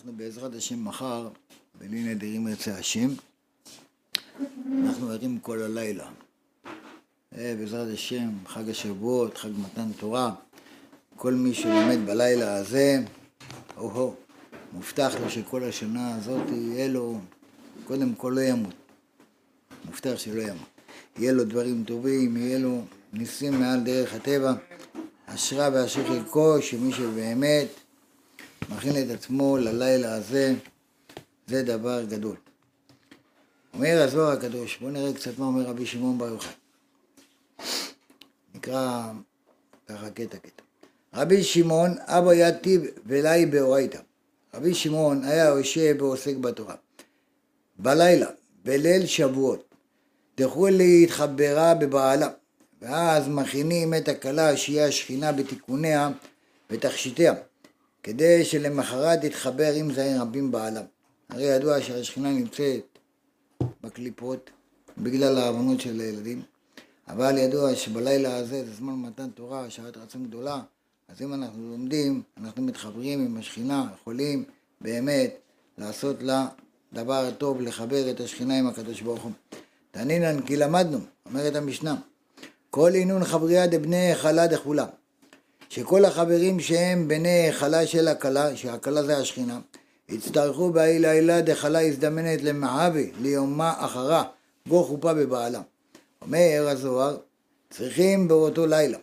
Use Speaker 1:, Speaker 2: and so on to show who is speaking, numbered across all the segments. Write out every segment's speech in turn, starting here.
Speaker 1: אנחנו בעזרת השם מחר, בלי נדירים ירצה השם, אנחנו ערים כל הלילה. אה, בעזרת השם, חג השבועות, חג מתן תורה, כל מי שלומד בלילה הזה, או-הו, מובטח לו שכל השנה הזאת יהיה לו, קודם כל לא ימות. מובטח שלא ימות. יהיה לו דברים טובים, יהיה לו ניסים מעל דרך הטבע. אשרה ואשר חלקו, שמי שבאמת מכין את עצמו ללילה הזה, זה דבר גדול. אומר הזוהר הקדוש, בואו נראה קצת מה אומר רבי שמעון בר יוחאי. נקרא ככה קטע קטע. רבי שמעון אבא יתיב ולאי באורייתא. רבי שמעון היה יושב ועוסק בתורה. בלילה, בליל שבועות, דחו להתחברה בבעלה, ואז מכינים את הכלה שהיא השכינה בתיקוניה ותכשיטיה. כדי שלמחרת יתחבר עם זעיר רבים בעליו. הרי ידוע שהשכינה נמצאת בקליפות בגלל העוונות של הילדים, אבל ידוע שבלילה הזה זה זמן מתן תורה, שעת רצון גדולה, אז אם אנחנו לומדים, אנחנו מתחברים עם השכינה, יכולים באמת לעשות לה דבר טוב, לחבר את השכינה עם הקדוש ברוך הוא. תענינן כי למדנו, אומרת המשנה, כל עינון חבריה דבני חלה דכולה. שכל החברים שהם בני היכלה של הכלה, שהכלה זה השכינה, יצטרכו באי לילה דחלה הזדמנת למעבי, ליומה אחרה, בו חופה בבעלה. אומר הזוהר, צריכים באותו לילה,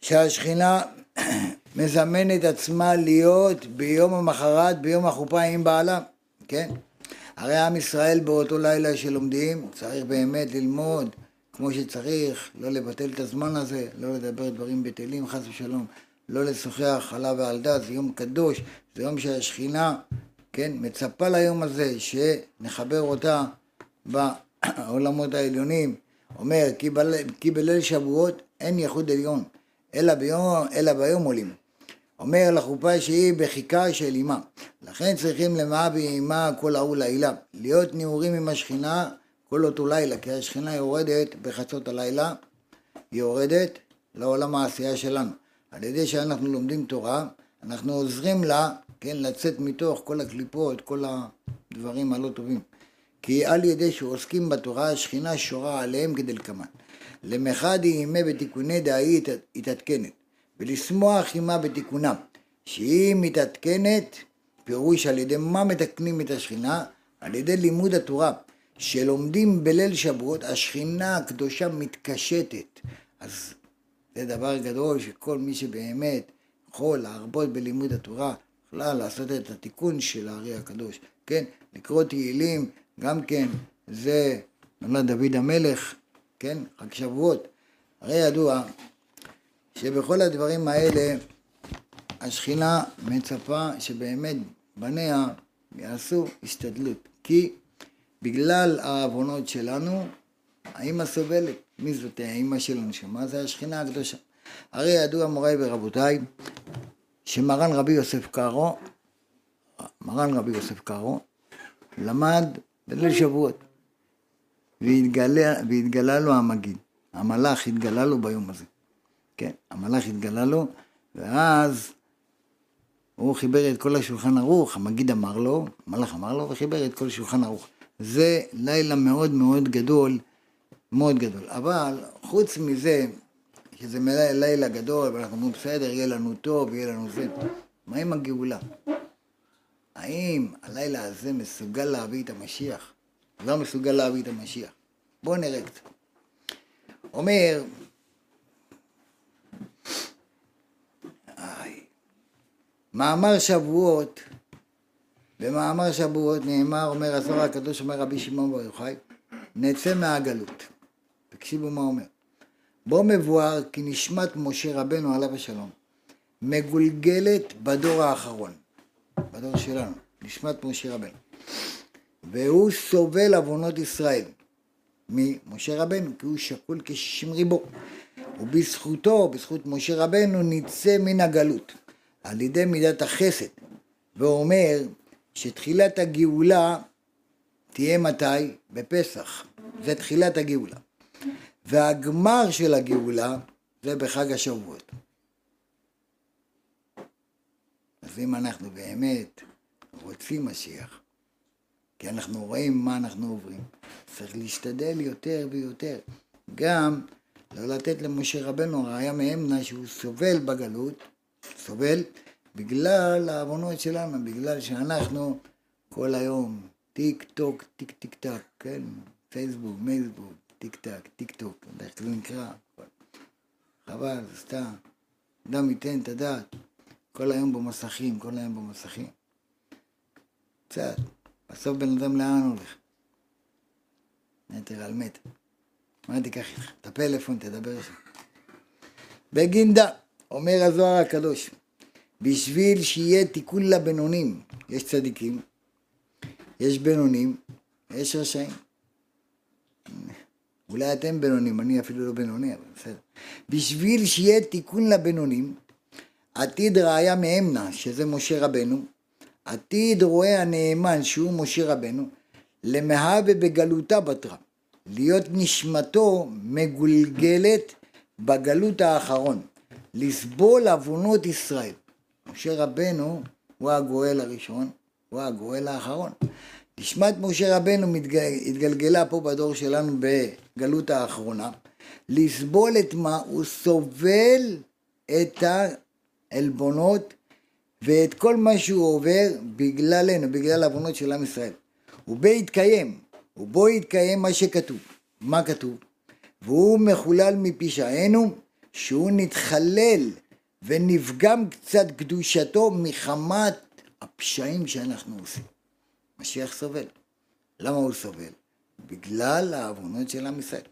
Speaker 1: שהשכינה מזמנת עצמה להיות ביום המחרת, ביום החופה עם בעלה, כן? הרי עם ישראל באותו לילה שלומדים, צריך באמת ללמוד כמו שצריך, לא לבטל את הזמן הזה, לא לדבר דברים בטלים חס ושלום, לא לשוחח עליו ועל דת, זה יום קדוש, זה יום שהשכינה, כן, מצפה ליום הזה שנחבר אותה בעולמות העליונים. אומר, כי, בל, כי בליל שבועות אין ייחוד עליון, אלא ביום, אלא ביום עולים. אומר לחופה שהיא בחיקה של אימה. לכן צריכים למאה ואימה כל ההוא לעילה. להיות נעורים עם השכינה כל אותו לילה, כי השכינה יורדת בחצות הלילה, היא יורדת לעולם העשייה שלנו. על ידי שאנחנו לומדים תורה, אנחנו עוזרים לה, כן, לצאת מתוך כל הקליפות, כל הדברים הלא טובים. כי על ידי שעוסקים בתורה, השכינה שורה עליהם כדלקמן. למחד היא ימי בתיקוני דאי התעדכנת, ולשמוח עמה בתיקונם, שהיא מתעדכנת, פירוש על ידי מה מתקנים את השכינה? על ידי לימוד התורה. שלומדים בליל שבועות, השכינה הקדושה מתקשטת. אז זה דבר גדול שכל מי שבאמת יכול להרבות בלימוד התורה, יכולה לעשות את התיקון של הארי הקדוש. כן, לקרוא תהילים, גם כן, זה נולד דוד המלך, כן, חג שבועות. הרי ידוע שבכל הדברים האלה השכינה מצפה שבאמת בניה יעשו השתדלות. כי בגלל העוונות שלנו, האמא סובלת. מי זאת האמא של הנשמה? זה השכינה הקדושה. הרי ידוע מוריי ורבותיי, שמרן רבי יוסף קארו, מרן רבי יוסף קארו, למד בליל שבועות, והתגלה, והתגלה לו המגיד. המלאך התגלה לו ביום הזה. כן, המלאך התגלה לו, ואז הוא חיבר את כל השולחן ערוך, המגיד אמר לו, המלאך אמר לו, וחיבר את כל השולחן ערוך. זה לילה מאוד מאוד גדול, מאוד גדול. אבל חוץ מזה, שזה לילה גדול, ואנחנו אומרים, בסדר, יהיה לנו טוב, יהיה לנו זה, מה עם הגאולה? האם הלילה הזה מסוגל להביא את המשיח? לא מסוגל להביא את המשיח. בואו נראה קצת. אומר, מאמר שבועות במאמר שבועות נאמר, אומר הזוהר הקדוש, אומר רבי שמעון בר יוחאי, נצא מהגלות. תקשיבו מה אומר. בו מבואר כי נשמת משה רבנו עליו השלום מגולגלת בדור האחרון, בדור שלנו, נשמת משה רבנו. והוא סובל עוונות ישראל ממשה רבנו, כי הוא שקול כשישים ריבו. ובזכותו, בזכות משה רבנו, נצא מן הגלות על ידי מידת החסד. והוא אומר, שתחילת הגאולה תהיה מתי? בפסח. זה תחילת הגאולה. והגמר של הגאולה זה בחג השבועות. אז אם אנחנו באמת רוצים משיח. כי אנחנו רואים מה אנחנו עוברים. צריך להשתדל יותר ויותר. גם לא לתת למשה רבנו ראיה מאמנה שהוא סובל בגלות, סובל בגלל העוונות שלנו, בגלל שאנחנו כל היום טיק טוק, טיק טיק טק, כן? פייסבוק, מייסבוק, טיק טק, טיק טוק, אתה יודע איך זה נקרא? חבל, סתם. אדם ייתן את הדעת. כל היום במסכים, כל היום במסכים. קצת. בסוף בן אדם לאן הולך? מטר על מטר. מה תיקח איתך? את הפלאפון, תדבר שם. בגינדה, אומר הזוהר הקדוש, בשביל שיהיה תיקון לבינונים, יש צדיקים, יש בינונים, יש רשעים. אולי אתם בינונים, אני אפילו לא בינוני, אבל בסדר. בשביל שיהיה תיקון לבינונים, עתיד ראיה מאמנה, שזה משה רבנו, עתיד רואה הנאמן, שהוא משה רבנו, למהווה בגלותה בתרה, להיות נשמתו מגולגלת בגלות האחרון, לסבול עוונות ישראל. משה רבנו הוא הגואל הראשון, הוא הגואל האחרון. נשמת משה רבנו התגלגלה פה בדור שלנו בגלות האחרונה, לסבול את מה? הוא סובל את העלבונות ואת כל מה שהוא עובר בגללנו, בגלל העוונות של עם ישראל. ובו יתקיים, ובו יתקיים מה שכתוב. מה כתוב? והוא מחולל מפשענו, שהוא נתחלל ונפגם קצת קדושתו מחמת הפשעים שאנחנו עושים. משיח סובל. למה הוא סובל? בגלל העוונות של עם ישראל.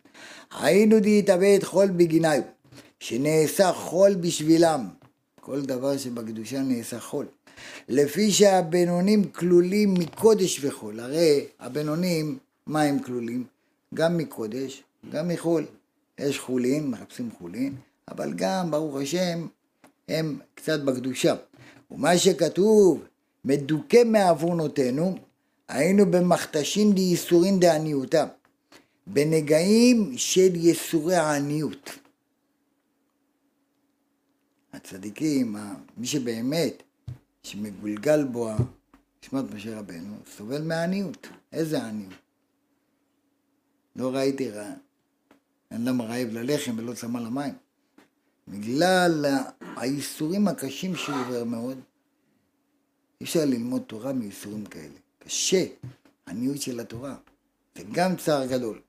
Speaker 1: היינו דהתאבד חול בגיניו, שנעשה חול בשבילם. כל דבר שבקדושה נעשה חול. לפי שהבינונים כלולים מקודש וחול. הרי הבינונים, מה הם כלולים? גם מקודש, גם מחול. יש חולין, מחפשים חולין, אבל גם, ברוך השם, הם קצת בקדושה. ומה שכתוב, מדוכא מעוונותינו, היינו במכתשין דייסורין דעניותה, בנגעים של ייסורי העניות. הצדיקים, מי שבאמת, שמגולגל בו נשמת משה רבנו, סובל מעניות. איזה עניות? לא ראיתי רע. אדם רעב ללחם ולא צמא למים. בגלל האיסורים הקשים שהוא עובר מאוד, אי אפשר ללמוד תורה מאיסורים כאלה. קשה, עניות של התורה. זה גם צער גדול.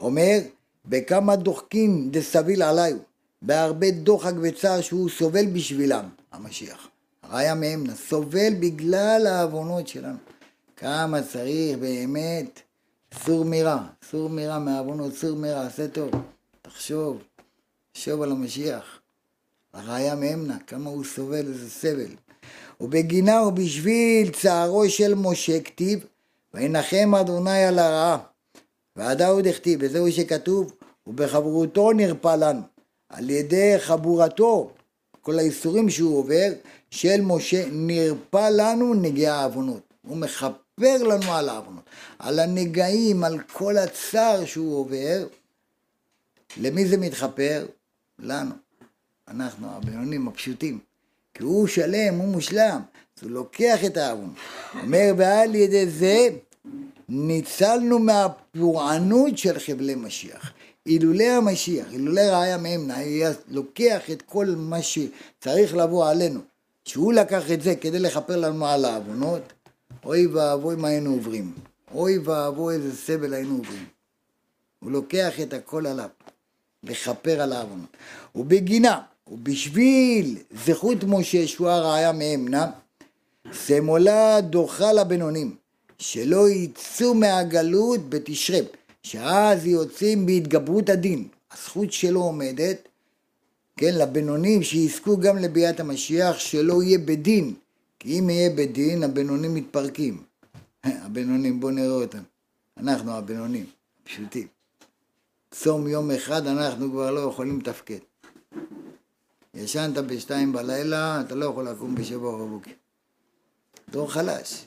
Speaker 1: אומר, בכמה דוחקין דסביל עליו, בהרבה דוחק וצער שהוא סובל בשבילם, המשיח. ראיה מהם, סובל בגלל העוונות שלנו. כמה צריך באמת סור מרע, סור מרע מהעוונות, סור מרע, עשה טוב. תחשוב, תחשוב על המשיח. הראיה מאמנה, כמה הוא סובל, איזה סבל. ובגינה ובשביל צערו של משה כתיב, וינחם אדוני על הרעה. ועדה עוד הכתיב, וזהו שכתוב, ובחברותו נרפא לנו. על ידי חבורתו, כל האיסורים שהוא עובר, של משה, נרפא לנו נגעי העוונות. הוא מכפר לנו על העוונות, על הנגעים, על כל הצער שהוא עובר. למי זה מתחפר? לנו. אנחנו הבינונים הפשוטים. כי הוא שלם, הוא מושלם, אז הוא לוקח את העוון. אומר, ועל ידי זה ניצלנו מהפורענות של חבלי משיח. אילולי המשיח, אילולי ראיה מאמנה, היה לוקח את כל מה שצריך לבוא עלינו, שהוא לקח את זה כדי לכפר לנו על העוונות, אוי ואבוי מה היינו עוברים. אוי ואבוי איזה סבל היינו עוברים. הוא לוקח את הכל עליו, לכפר על העוונות. ובגינה, ובשביל זכות משה שהוא הראיה מאמנה, סמולה דוחה לבינונים, שלא יצאו מהגלות בתשרי, שאז יוצאים בהתגברות הדין. הזכות שלו עומדת, כן, לבינונים שיזכו גם לביאת המשיח, שלא יהיה בדין, כי אם יהיה בדין, הבינונים מתפרקים. הבינונים, בואו נראה אותם. אנחנו הבינונים, פשוטים. צום יום אחד אנחנו כבר לא יכולים לתפקד. ישנת בשתיים בלילה, אתה לא יכול לקום בשבע בבוקר. דור חלש.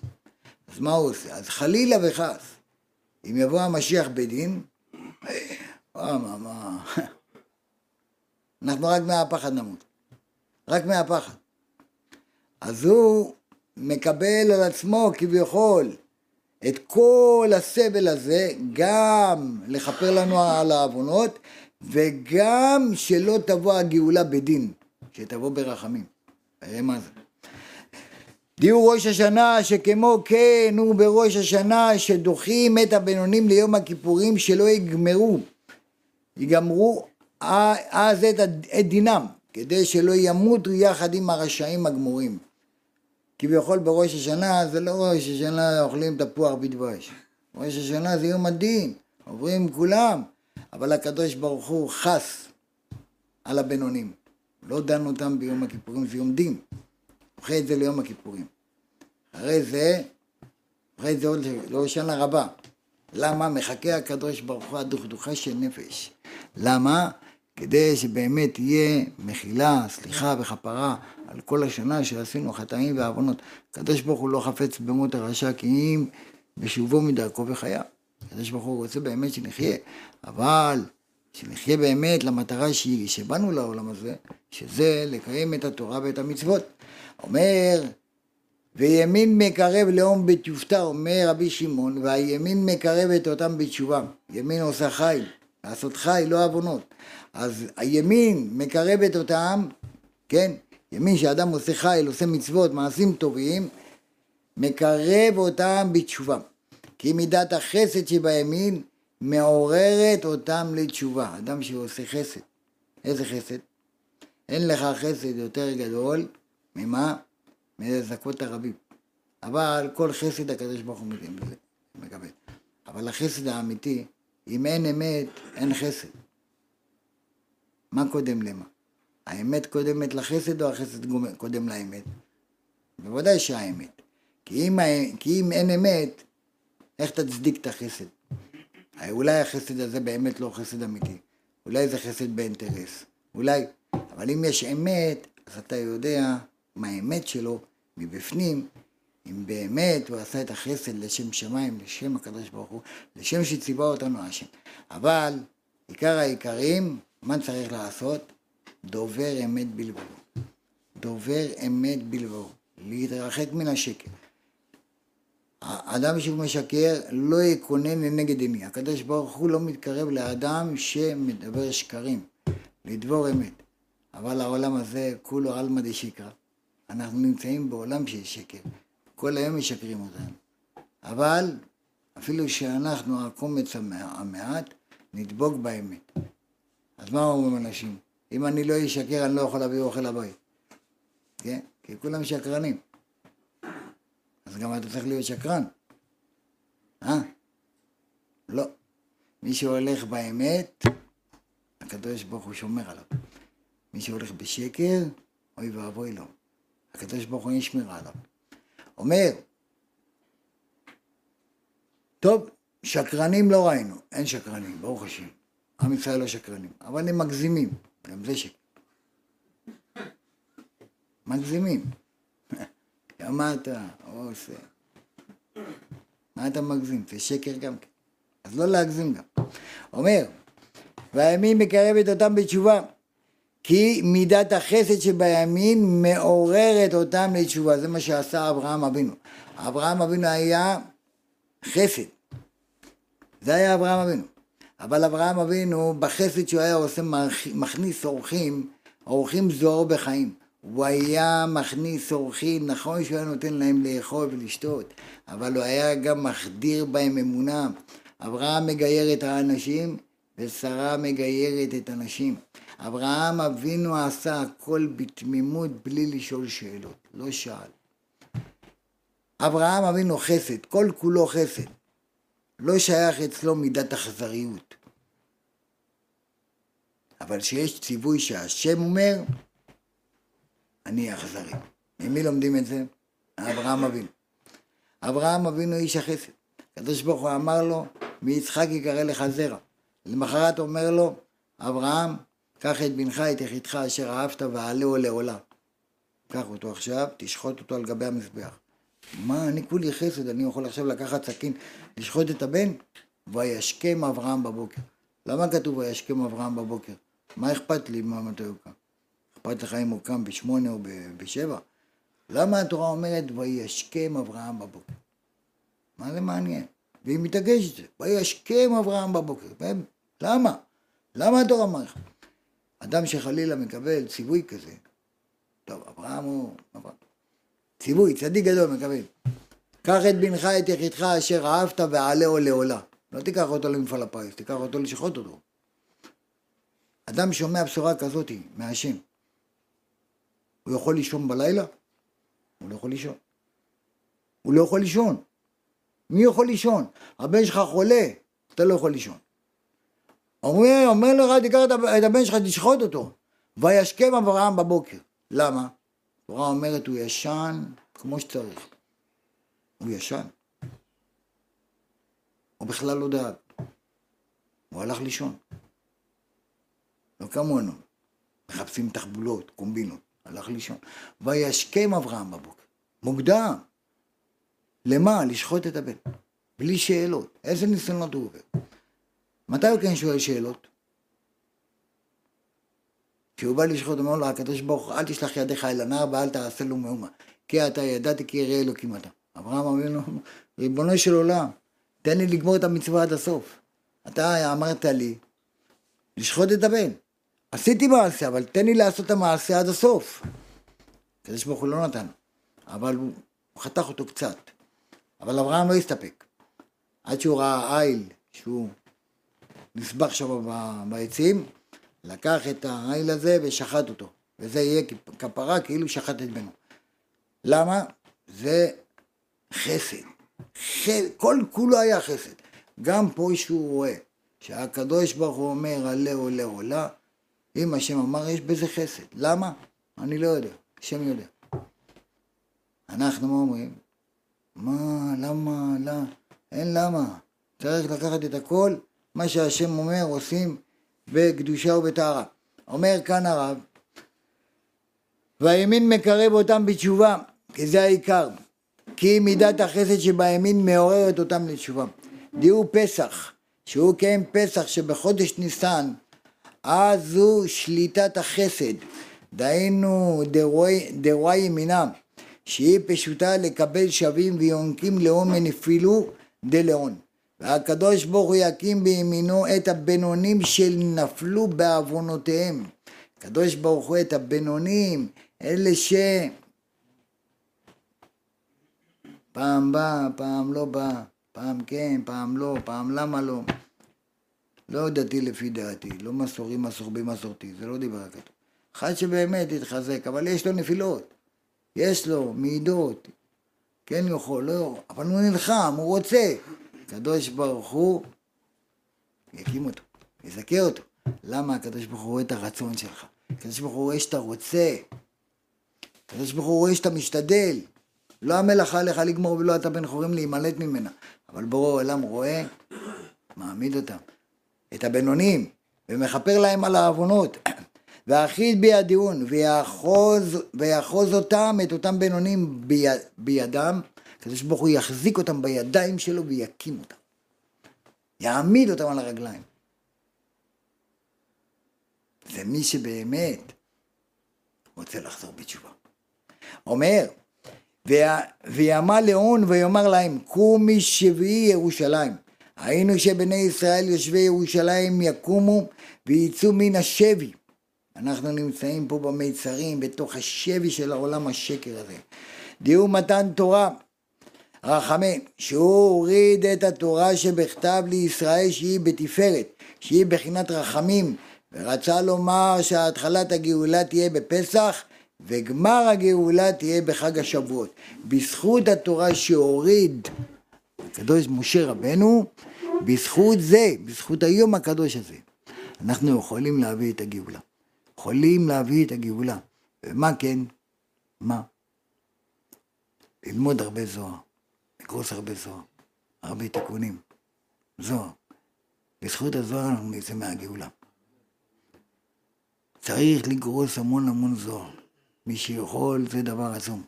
Speaker 1: אז מה הוא עושה? אז חלילה וחס, אם יבוא המשיח בדין, אה, מה, מה, אנחנו רק מהפחד נמות. רק מהפחד. אז הוא מקבל על עצמו כביכול את כל הסבל הזה, גם לכפר לנו על העוונות, וגם שלא תבוא הגאולה בדין, שתבוא ברחמים. תראה מה זה. דיור ראש השנה שכמו כן הוא בראש השנה שדוחים את הבינונים ליום הכיפורים שלא יגמרו, יגמרו אז את, דינם, כדי שלא ימותו יחד עם הרשעים הגמורים. כביכול בראש השנה זה לא ראש השנה אוכלים תפוח בדבש. ראש השנה זה יום הדין, עוברים כולם, אבל הקדוש ברוך הוא חס על הבינונים. לא דן אותם ביום הכיפורים, זה יום דין. דוחה את זה ליום הכיפורים. אחרי זה, אחרי זה עוד להושענא רבה. למה? מחכה הקדוש ברוך הוא הדוכדוכה של נפש. למה? כדי שבאמת תהיה מחילה, סליחה וכפרה על כל השנה שעשינו חטאים ועוונות. הקדוש ברוך הוא לא חפץ במות הרשע כי אם בשובו מדרכו וחייו. הקדוש ברוך הוא רוצה באמת שנחיה, אבל שנחיה באמת למטרה שבאנו לעולם הזה, שזה לקיים את התורה ואת המצוות. אומר, וימין מקרב לאום בתיופתא, אומר רבי שמעון, והימין מקרבת אותם בתשובה. ימין עושה חי, לעשות חי, לא עוונות. אז הימין מקרבת אותם, כן? ימין שאדם עושה חייל, עושה מצוות, מעשים טובים, מקרב אותם בתשובה. כי מידת החסד שבימין מעוררת אותם לתשובה. אדם שעושה חסד. איזה חסד? אין לך חסד יותר גדול ממה? מלזכות הרבים. אבל כל חסד הקדוש ברוך הוא מקבל. אבל החסד האמיתי, אם אין אמת, אין חסד. מה קודם למה? האמת קודמת לחסד או החסד קודם לאמת? בוודאי שהאמת. כי אם, כי אם אין אמת, איך תצדיק את החסד? אולי החסד הזה באמת לא חסד אמיתי. אולי זה חסד באינטרס. אולי, אבל אם יש אמת, אז אתה יודע מה האמת שלו מבפנים, אם באמת הוא עשה את החסד לשם שמיים, לשם הקדוש ברוך הוא, לשם שציווה אותנו השם. אבל עיקר העיקרים, מה צריך לעשות? דובר אמת בלבבו. דובר אמת בלבבו. להתרחק מן השקר. האדם שהוא משקר לא יקונן לנגד עיני. הקדוש ברוך הוא לא מתקרב לאדם שמדבר שקרים, לדבור אמת. אבל העולם הזה כולו עלמא דשקרא. אנחנו נמצאים בעולם של שקר. כל היום משקרים אותנו. אבל אפילו שאנחנו הקומץ המעט, נדבוק באמת. אז מה אומרים אנשים? אם אני לא אשקר, אני לא יכול להביא אוכל לבית. כן? כי כולם שקרנים. אז גם אתה צריך להיות שקרן. אה? לא. מי שהולך באמת, הקדוש ברוך הוא שומר עליו. מי שהולך בשקר, אוי ואבוי לו. הקדוש ברוך הוא אין שמירה עליו. אומר, טוב, שקרנים לא ראינו, אין שקרנים, ברוך השם. עם ישראל לא שקרנים, אבל הם מגזימים, גם זה שקר. מגזימים. מה אתה עושה? מה אתה מגזים? זה שקר גם כן. אז לא להגזים גם. אומר, והימין מקרבת אותם בתשובה, כי מידת החסד שבימין מעוררת אותם לתשובה. זה מה שעשה אברהם אבינו. אברהם אבינו היה חסד. זה היה אברהם אבינו. אבל אברהם אבינו, בחסד שהוא היה עושה, מכניס אורחים, אורחים זוהר בחיים. הוא היה מכניס אורחים, נכון שהוא היה נותן להם לאכול ולשתות, אבל הוא היה גם מחדיר בהם אמונה. אברהם מגייר את האנשים, ושרה מגיירת את הנשים. אברהם אבינו עשה הכל בתמימות בלי לשאול שאלות, לא שאל. אברהם אבינו חסד, כל כולו חסד. לא שייך אצלו מידת אכזריות. אבל שיש ציווי שהשם אומר, אני אכזרי. ממי לומדים את זה? אברהם אבינו. אברהם אבינו איש החסד. הקדוש ברוך הוא אמר לו, מיצחק יקרא לך זרע. למחרת אומר לו, אברהם, קח את בנך, את יחידך אשר אהבת ועלהו לעולם. קח אותו עכשיו, תשחוט אותו על גבי המזבח. מה, אני כולי חסד, אני יכול עכשיו לקחת סכין, לשחוט את הבן? וישכם אברהם בבוקר. למה כתוב וישכם אברהם בבוקר? מה אכפת לי מה מתי הוא קם? אכפת לך אם הוא קם בשמונה או בשבע? למה התורה אומרת וישכם אברהם בבוקר? מה זה מעניין? והיא מתעקשת, וישכם אברהם בבוקר. למה? למה התורה אומרת? אדם שחלילה מקבל ציווי כזה, טוב, אברהם הוא... אברהם. ציווי, צדיק גדול מקבל. קח את בנך את יחידך אשר אהבת ועלהו לעולה. לא תיקח אותו למפעל הפיס, תיקח אותו לשחוט אותו. אדם שומע בשורה כזאת מהשם, הוא יכול לישון בלילה? הוא לא יכול לישון. הוא לא יכול לישון. מי יכול לישון? הבן שלך חולה, אתה לא יכול לישון. אומר, אומר לך, תיקח את הבן שלך, תשחוט אותו. וישכם אברהם בבוקר. למה? התורה אומרת, הוא ישן כמו שצריך. הוא ישן. הוא בכלל לא דאג. הוא הלך לישון. לא כמונו. מחפשים תחבולות, קומבינות. הלך לישון. וישכם אברהם בבוקר. מוקדם. למה? לשחוט את הבן. בלי שאלות. איזה ניסיונות הוא עובר? מתי הוא כן שואל שאלות? כשהוא בא לשחוט, אומר לו הקדוש ברוך הוא, אל תשלח ידיך אל הנער ואל תעשה לו מאומה. כי אתה ידעתי כי יראה אלוקים אתה. אברהם אבינו, ריבונו של עולם, תן לי לגמור את המצווה עד הסוף. אתה אמרת לי לשחוט את הבן. עשיתי מעשה, אבל תן לי לעשות את המעשה עד הסוף. הקדוש ברוך הוא לא נתן, אבל הוא חתך אותו קצת. אבל אברהם לא הסתפק. עד שהוא ראה איל, שהוא נסבך שם בעצים, לקח את העיל הזה ושחט אותו. וזה יהיה כפרה כאילו שחט את בנו. למה? זה חסד. חסד. כל כולו היה חסד. גם פה שהוא רואה שהקדוש ברוך הוא אומר עלה עולה עולה, אם השם אמר יש בזה חסד. למה? אני לא יודע, השם יודע. אנחנו מה אומרים? מה, למה, למה? אין למה. צריך לקחת את הכל, מה שהשם אומר עושים בקדושה ובטהרה. אומר כאן הרב, והימין מקרב אותם בתשובה, כי זה העיקר. כי מידת החסד שבימין מעוררת אותם לתשובה. דיהו פסח, שהוא כן פסח שבחודש ניסן, אז זו שליטת החסד, דהיינו דרואי ימינם, שהיא פשוטה לקבל שווים ויונקים לאום מנפילו דלאון. והקדוש ברוך הוא יקים בימינו את הבינונים שנפלו בעוונותיהם. הקדוש ברוך הוא את הבינונים, אלה ש... פעם בא, פעם לא בא, פעם כן, פעם לא, פעם למה לא. לא דתי לפי דעתי, לא מסורי מסורבי מסורתי, זה לא דיבר כתוב. אחד שבאמת התחזק, אבל יש לו נפילות, יש לו מעידות, כן יכול, לא, אבל הוא נלחם, הוא רוצה. הקדוש ברוך הוא יקים אותו, יזכה אותו. למה הקדוש ברוך הוא רואה את הרצון שלך? הקדוש ברוך הוא רואה שאתה רוצה. הקדוש ברוך הוא רואה שאתה משתדל. לא המלאכה עליך לגמור ולא אתה בן חורים להימלט ממנה. אבל בורא העולם רואה, מעמיד אותם. את הבינונים, ומכפר להם על העוונות. ואחיד בידיעון, ויאחוז, ויאחוז אותם, את אותם בינונים ביד, בידם, הקדוש ברוך הוא יחזיק אותם בידיים שלו ויקים אותם. יעמיד אותם על הרגליים. זה מי שבאמת רוצה לחזור בתשובה. אומר, ויאמר לאון ויאמר להם, קומי שביעי ירושלים. היינו שבני ישראל יושבי ירושלים יקומו ויצאו מן השבי. אנחנו נמצאים פה במיצרים, בתוך השבי של העולם השקר הזה. דיור מתן תורה, רחמים, שהוא הוריד את התורה שבכתב לישראל שהיא בתפארת, שהיא בחינת רחמים, ורצה לומר שהתחלת הגאולה תהיה בפסח, וגמר הגאולה תהיה בחג השבועות. בזכות התורה שהוריד הקדוש משה רבנו, בזכות זה, בזכות היום הקדוש הזה, אנחנו יכולים להביא את הגאולה. יכולים להביא את הגאולה. ומה כן? מה? ללמוד הרבה זוהר. לגרוס הרבה זוהר, הרבה תיקונים. זוהר. בזכות הזוהר אנחנו נצא מהגאולה. צריך לגרוס המון המון זוהר. מי שיכול זה דבר עצום.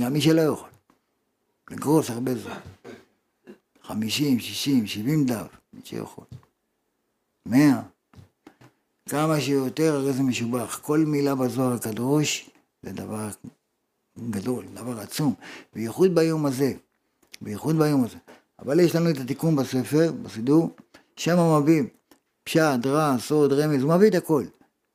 Speaker 1: גם מי שלא יכול. לגרוס הרבה זוהר. חמישים, שישים, שבעים דף, מי שיכול. מאה. כמה שיותר הרי זה משובח. כל מילה בזוהר הקדוש זה דבר גדול, דבר עצום, בייחוד ביום הזה, בייחוד ביום הזה. אבל יש לנו את התיקון בספר, בסידור, שם הוא מביא פשט, רע, סוד, רמז, הוא מביא את הכל.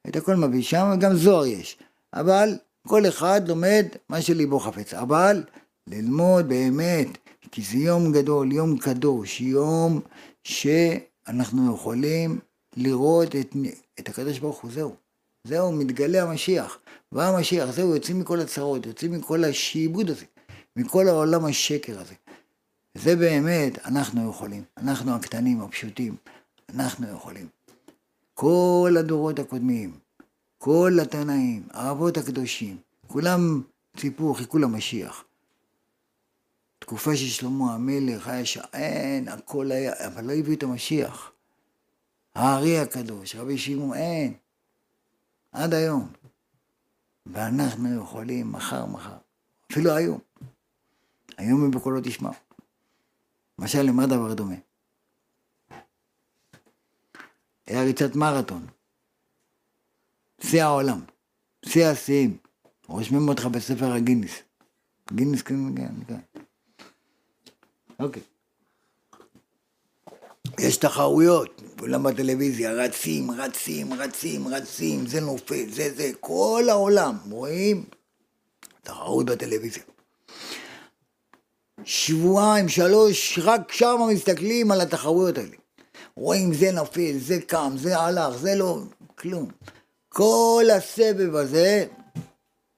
Speaker 1: את הכל מביא שם, גם זוהר יש. אבל כל אחד לומד מה שליבו חפץ. אבל ללמוד באמת, כי זה יום גדול, יום קדוש, יום שאנחנו יכולים לראות את, את הקדוש ברוך הוא, זהו. זהו, מתגלה המשיח. בא המשיח, זהו, יוצאים מכל הצרות, יוצאים מכל השעבוד הזה, מכל העולם השקר הזה. זה באמת, אנחנו יכולים. אנחנו הקטנים, הפשוטים, אנחנו יכולים. כל הדורות הקודמים, כל התנאים, האבות הקדושים, כולם ציפו, חיכו למשיח. תקופה של שלמה המלך היה שאין, הכל היה, אבל לא הביאו את המשיח. הארי הקדוש, רבי שמעון, אין. עד היום. ואנחנו יכולים מחר, מחר. אפילו היום. היום הם בקולו תשמע. למשל, למה דבר דומה? היה ריצת מרתון. שיא העולם. שיא השיאים. רושמים אותך בספר הגינס. גינס, כן, כן, כן. אוקיי. יש תחרויות, כולם בטלוויזיה, רצים, רצים, רצים, רצים, זה נופל, זה זה, כל העולם, רואים? תחרות בטלוויזיה. שבועיים, שלוש, רק שם מסתכלים על התחרויות האלה. רואים זה נופל, זה קם, זה הלך, זה לא, כלום. כל הסבב הזה,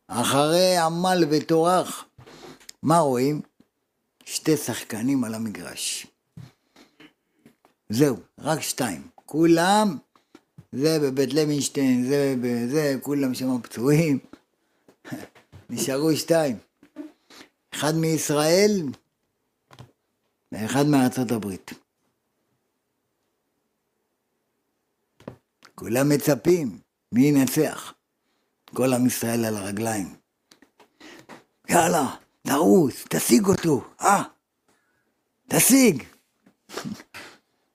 Speaker 1: אחרי עמל וטורח, מה רואים? שתי שחקנים על המגרש. זהו, רק שתיים. כולם, זה בבית לוינשטיין, זה בזה, כולם שם פצועים. נשארו שתיים. אחד מישראל ואחד מארצות הברית. כולם מצפים, מי ינצח? כל עם ישראל על הרגליים. יאללה, תרוץ, תשיג אותו, אה, תשיג.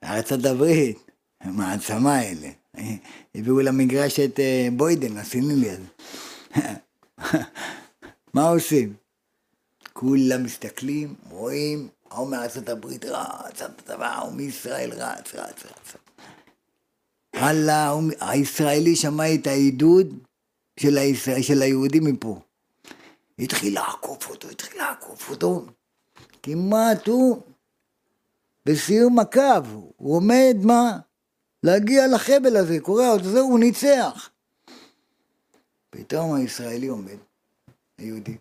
Speaker 1: ארצות הברית, המעצמה האלה. הביאו למגרש את אה, בוידן, הסינילי הזה. מה עושים? כולם מסתכלים, רואים, ההוא מארצות הברית רץ, ההוא מישראל רץ, רץ, רץ. הלאה, הישראלי שמע את העידוד של, של היהודים מפה. התחיל לעקוף אותו, התחיל לעקוף אותו. כמעט הוא בסיום הקו, הוא עומד מה? להגיע לחבל הזה, קורע אותו, זהו, הוא ניצח. פתאום הישראלי עומד, היהודי.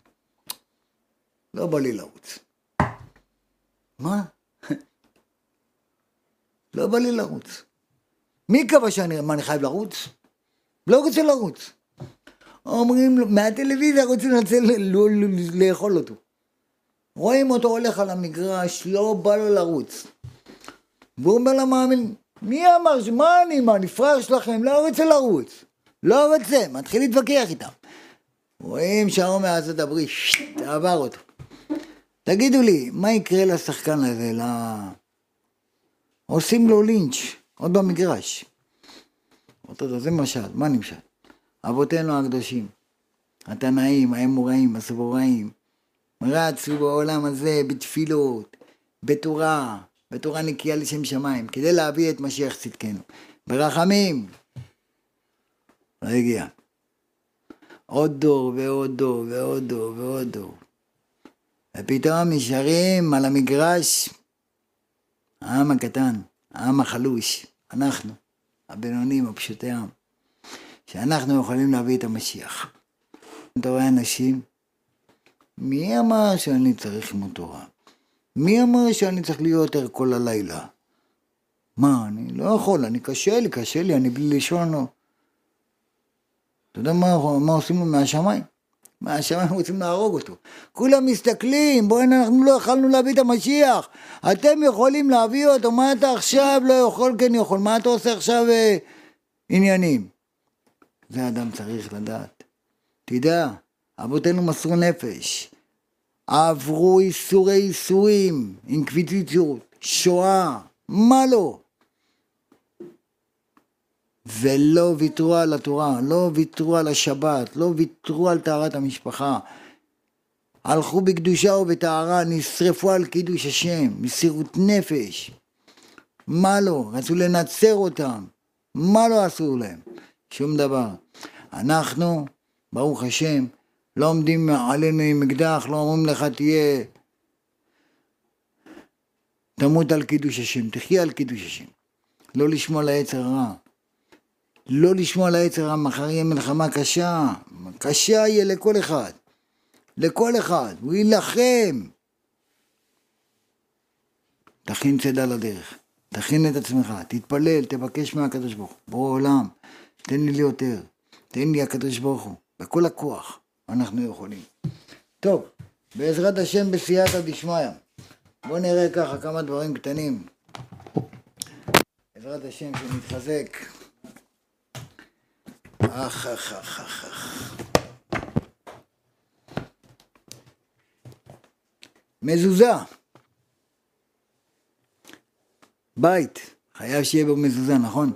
Speaker 1: לא בא לי לרוץ. מה? לא בא לי לרוץ. מי קבע שאני מה, אני חייב לרוץ? לא רוצה לרוץ. אומרים לו, מהטלוויזיה רוצים לנצל, לאכול אותו. רואים אותו הולך על המגרש, לא בא לו לרוץ. והוא אומר למאמין, מי אמר, מה אני, מה, נפרח שלכם? לא רוצה לרוץ. לא רוצה, מתחיל להתווכח איתם. רואים שההוא מארצות הברית, עבר אותו. תגידו לי, מה יקרה לשחקן הזה, ל... עושים לו לינץ', עוד במגרש. אותו זה משל, מה נמשל? אבותינו הקדושים, התנאים, האמוראים, הסבוראים, רצו בעולם הזה בתפילות, בתורה, בתורה נקייה לשם שמיים, כדי להביא את משיח צדקנו. ברחמים. לא הגיע. עוד דור ועוד דור ועוד דור ועוד דור. ופתאום נשארים על המגרש העם הקטן, העם החלוש, אנחנו, הבינונים, הפשוטי העם, שאנחנו יכולים להביא את המשיח. אתה רואה אנשים, מי אמר שאני צריך ללמוד תורה? מי אמר שאני צריך להיות יותר כל הלילה? מה, אני לא יכול, אני קשה לי, קשה לי, אני בלי לישון. אתה יודע מה, מה עושים לו מהשמיים? מהשמיים רוצים להרוג אותו. כולם מסתכלים, בואי אנחנו לא יכולנו להביא את המשיח. אתם יכולים להביא אותו, מה אתה עכשיו לא יכול, כן יכול, מה אתה עושה עכשיו אה, עניינים? זה אדם צריך לדעת. תדע, אבותינו מסרו נפש. עברו איסורי איסורים, אינקוויזיציות, שואה, מה לא? ולא ויתרו על התורה, לא ויתרו על השבת, לא ויתרו על טהרת המשפחה. הלכו בקדושה ובטהרה, נשרפו על קידוש השם, מסירות נפש. מה לא? רצו לנצר אותם. מה לא עשו להם? שום דבר. אנחנו, ברוך השם, לא עומדים עלינו עם אקדח, לא אומרים לך תהיה... תמות על קידוש השם, תחיה על קידוש השם. לא לשמוע על היצר הרע. לא לשמוע על היצר הרע, מחר יהיה מלחמה קשה. קשה יהיה לכל אחד. לכל אחד. הוא יילחם. תכין צידה לדרך. תכין את עצמך, תתפלל, תבקש מהקדוש ברוך הוא. בורא עולם, תן לי יותר. תן לי הקדוש ברוך הוא. בכל הכוח אנחנו יכולים. טוב, בעזרת השם בסייעתא דשמיא. בואו נראה ככה כמה דברים קטנים. בעזרת השם שנתחזק. אך אך אך אך אך. מזוזה. בית, חייב שיהיה בו מזוזה, נכון?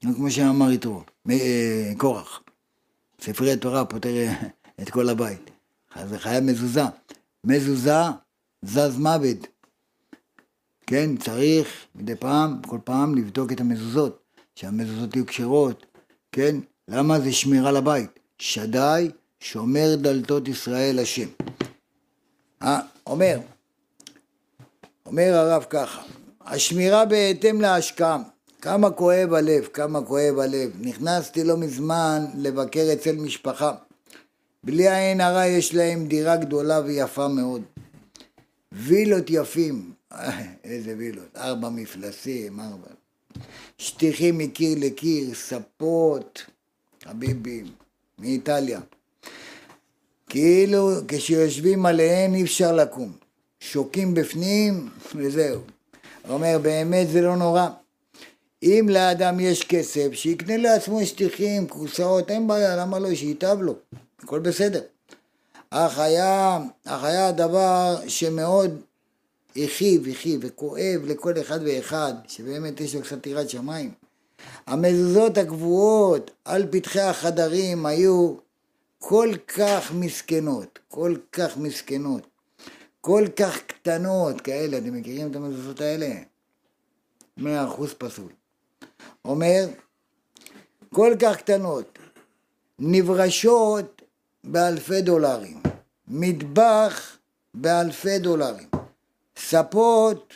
Speaker 1: כמו שאמר יתרו, אה, קורח. ספרי התורה פותר אה, את כל הבית. זה חייב מזוזה. מזוזה זז מוות. כן, צריך מדי פעם, כל פעם, לבדוק את המזוזות, שהמזוזות יהיו כשרות, כן? למה זה שמירה לבית? שדי שומר דלתות ישראל השם. אה, אומר, אומר הרב ככה, השמירה בהתאם להשקעה, כמה כואב הלב, כמה כואב הלב. נכנסתי לא מזמן לבקר אצל משפחה. בלי עין הרע יש להם דירה גדולה ויפה מאוד. וילות יפים, איזה וילות, ארבע מפלסים, ארבע. שטיחים מקיר לקיר, ספות, חביבים, מאיטליה. כאילו כשיושבים עליהן אי אפשר לקום. שוקים בפנים וזהו. אומר, באמת זה לא נורא. אם לאדם יש כסף, שיקנה לעצמו שטיחים, כורסאות, אין בעיה, למה לא? שייטב לו, הכל בסדר. אך היה, אך היה הדבר שמאוד הכאיב, הכאיב וכואב לכל אחד ואחד, שבאמת יש לו קצת יראת שמיים. המזוזות הקבועות על פתחי החדרים היו כל כך מסכנות, כל כך מסכנות, כל כך קטנות כאלה, אתם מכירים את המזוזות האלה? מאה אחוז פסול. אומר, כל כך קטנות, נברשות באלפי דולרים, מטבח באלפי דולרים, ספות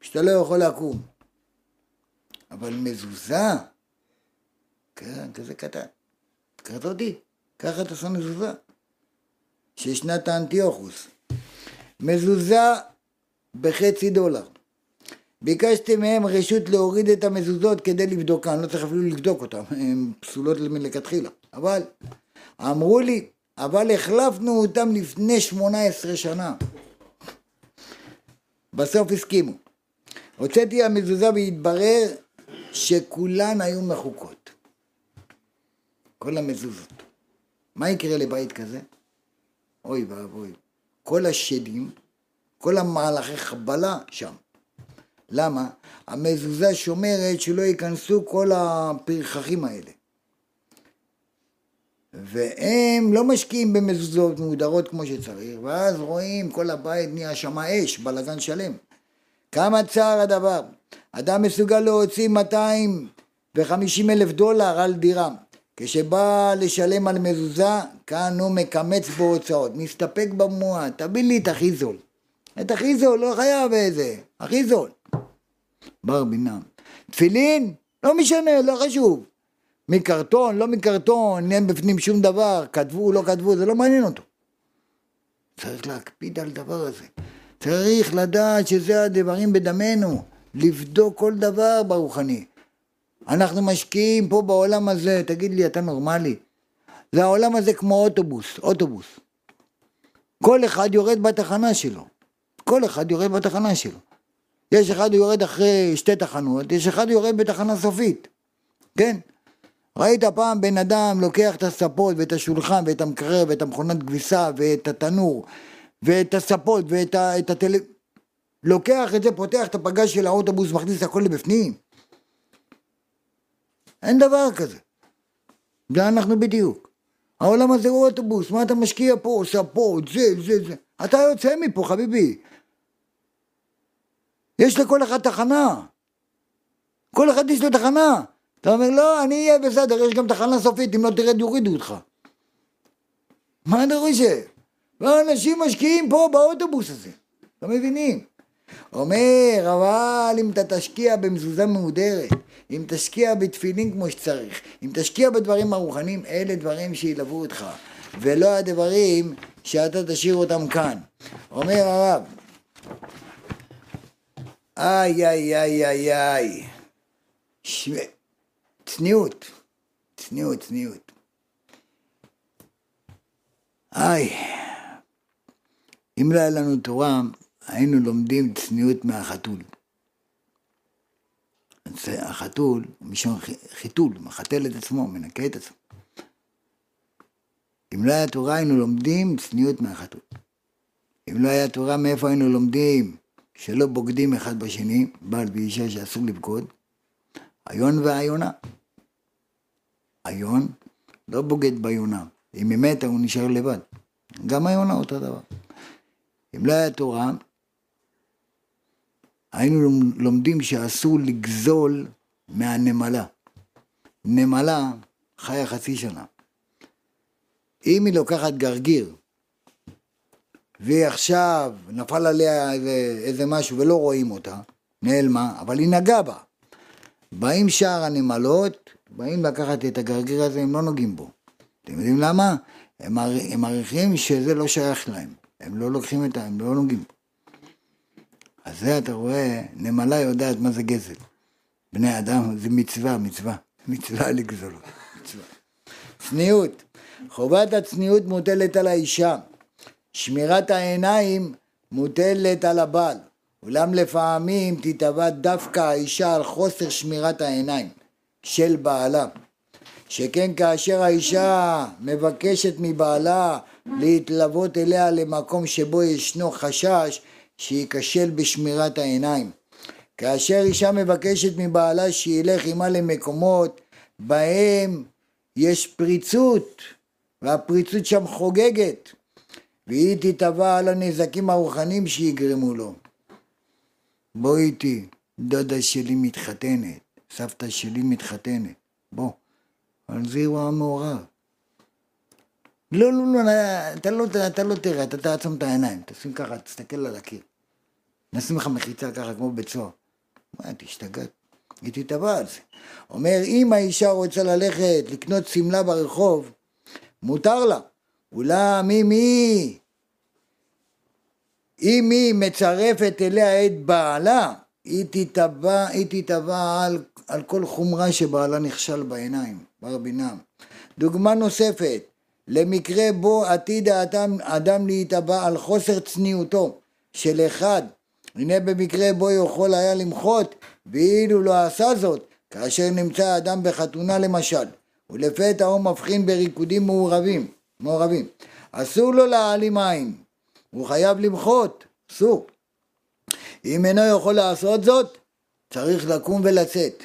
Speaker 1: שאתה לא יכול לקום, אבל מזוזה, כן, כזה קטן, כזאתי, ככה אתה שם מזוזה, של שנת האנטיוכוס, מזוזה בחצי דולר. ביקשתי מהם רשות להוריד את המזוזות כדי לבדוקן, לא צריך אפילו לבדוק אותן, הן פסולות מלכתחילה. אבל אמרו לי, אבל החלפנו אותם לפני שמונה עשרה שנה. בסוף הסכימו. הוצאתי המזוזה והתברר שכולן היו מחוקות. כל המזוזות. מה יקרה לבית כזה? אוי ואבוי. כל השדים, כל המהלכי חבלה שם. למה? המזוזה שומרת שלא ייכנסו כל הפרחחים האלה. והם לא משקיעים במזוזות מהודרות כמו שצריך, ואז רואים כל הבית נהיה שם אש, בלאגן שלם. כמה צער הדבר. אדם מסוגל להוציא 250 אלף דולר על דירה. כשבא לשלם על מזוזה, כאן הוא מקמץ בהוצאות, מסתפק במועט, תביא לי את הכי זול. את הכי זול, לא חייב איזה, הכי זול. בר בינם. תפילין? לא משנה, לא חשוב. מקרטון, לא מקרטון, אין בפנים שום דבר, כתבו, לא כתבו, זה לא מעניין אותו. צריך להקפיד על דבר הזה. צריך לדעת שזה הדברים בדמנו, לבדוק כל דבר ברוחני. אנחנו משקיעים פה בעולם הזה, תגיד לי, אתה נורמלי? זה העולם הזה כמו אוטובוס, אוטובוס. כל אחד יורד בתחנה שלו. כל אחד יורד בתחנה שלו. יש אחד יורד אחרי שתי תחנות, יש אחד יורד בתחנה סופית, כן? ראית פעם בן אדם לוקח את הספות ואת השולחן ואת המקרר ואת המכונת כביסה ואת התנור ואת הספות ואת את הטל... לוקח את זה, פותח את הפגז של האוטובוס, מכניס הכל לבפנים. אין דבר כזה. זה אנחנו בדיוק. העולם הזה הוא אוטובוס, מה אתה משקיע פה, פה, זה, זה, זה. אתה יוצא מפה, חביבי. יש לכל אחד תחנה. כל אחד יש לו תחנה. אתה אומר, לא, אני אהיה בסדר, יש גם תחנה סופית, אם לא תרד יורידו אותך. מה אתה חושב? ואנשים משקיעים פה באוטובוס הזה, לא מבינים? אומר, אבל אם אתה תשקיע במזוזה מהודרת, אם תשקיע בתפילין כמו שצריך, אם תשקיע בדברים הרוחניים, אלה דברים שילוו אותך, ולא הדברים שאתה תשאיר אותם כאן. אומר הרב, איי איי איי איי איי, ש... צניעות, צניעות, צניעות. איי, אם לא היה לנו תורה, היינו לומדים צניעות מהחתול. החתול, משום חיתול, מחתל את עצמו, מנקה את עצמו. אם לא היה תורה היינו לומדים צניעות מהחתול. אם לא היה תורה מאיפה היינו לומדים שלא בוגדים אחד בשני, בעל ואישה שאסור לבגוד, היון והיונה. היון לא בוגד ביונה, אם היא מתה הוא נשאר לבד. גם היונה אותו דבר. אם לא היה תורה, היינו לומדים שאסור לגזול מהנמלה. נמלה חיה חצי שנה. אם היא לוקחת גרגיר, והיא עכשיו, נפל עליה איזה, איזה משהו ולא רואים אותה, נעלמה, אבל היא נגעה בה. באים שאר הנמלות, באים לקחת את הגרגיר הזה, הם לא נוגעים בו. אתם יודעים למה? הם, הם מעריכים שזה לא שייך להם. הם לא לוקחים את ה... הם לא נוגעים בו. אז זה אתה רואה, נמלה יודעת מה זה גזל. בני אדם זה מצווה, מצווה. מצווה לגזול. מצווה. צניעות. חובת הצניעות מוטלת על האישה. שמירת העיניים מוטלת על הבעל. אולם לפעמים תתבע דווקא האישה על חוסר שמירת העיניים של בעלה. שכן כאשר האישה מבקשת מבעלה להתלוות אליה למקום שבו ישנו חשש שייכשל בשמירת העיניים. כאשר אישה מבקשת מבעלה שילך עמה למקומות בהם יש פריצות והפריצות שם חוגגת והיא תתבע על הנזקים הרוחניים שיגרמו לו. בוא איתי, דודה שלי מתחתנת, סבתא שלי מתחתנת, בוא. על זה הוא המעורב. לא, לא, לא, אתה לא, אתה לא תראה, אתה תעצום את העיניים, תשים ככה, תסתכל על הקיר. נשים לך מחיצה ככה כמו בית סוהר. מה, תשתגעת? היא תתבע על זה. אומר, אם האישה רוצה ללכת לקנות שמלה ברחוב, מותר לה. אולם אם היא, אם היא מצרפת אליה את בעלה, היא תתבע, היא תתבע על, על כל חומרה שבעלה נכשל בעיניים, בר בינם. דוגמה נוספת, למקרה בו עתיד האדם, אדם להיתבע על חוסר צניעותו של אחד הנה במקרה בו יכול היה למחות, ואילו לא עשה זאת, כאשר נמצא האדם בחתונה למשל, ולפתע הוא מבחין בריקודים מעורבים, מעורבים. אסור לו להעלים עין, הוא חייב למחות, אסור. אם אינו יכול לעשות זאת, צריך לקום ולצאת.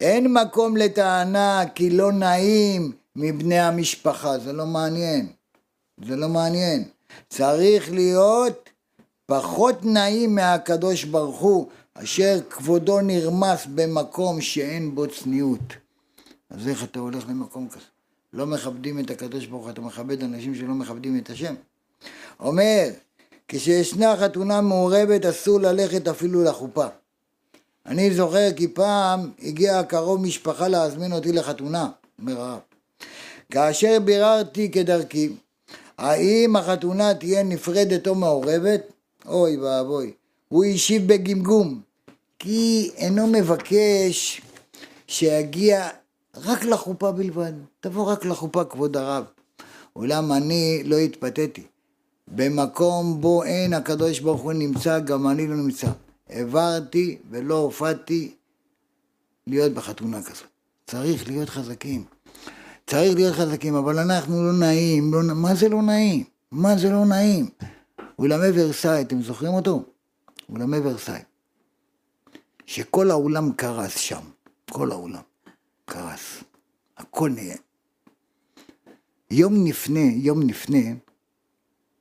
Speaker 1: אין מקום לטענה כי לא נעים מבני המשפחה, זה לא מעניין. זה לא מעניין. צריך להיות פחות נעים מהקדוש ברוך הוא, אשר כבודו נרמס במקום שאין בו צניעות. אז איך אתה הולך למקום כזה? לא מכבדים את הקדוש ברוך הוא, אתה מכבד אנשים שלא מכבדים את השם. אומר, כשישנה חתונה מעורבת אסור ללכת אפילו לחופה. אני זוכר כי פעם הגיע קרוב משפחה להזמין אותי לחתונה, אומר הרב. כאשר ביררתי כדרכי, האם החתונה תהיה נפרדת או מעורבת, אוי ואבוי. הוא השיב בגמגום, כי אינו מבקש שיגיע רק לחופה בלבד. תבוא רק לחופה, כבוד הרב. אולם אני לא התפתיתי. במקום בו אין הקדוש ברוך הוא נמצא, גם אני לא נמצא. העברתי ולא הופעתי להיות בחתונה כזאת. צריך להיות חזקים. צריך להיות חזקים, אבל אנחנו לא נעים. לא, מה זה לא נעים? מה זה לא נעים? אולמי ורסאי, אתם זוכרים אותו? אולמי ורסאי. שכל העולם קרס שם, כל העולם קרס, הכל נהיה. יום לפני, יום לפני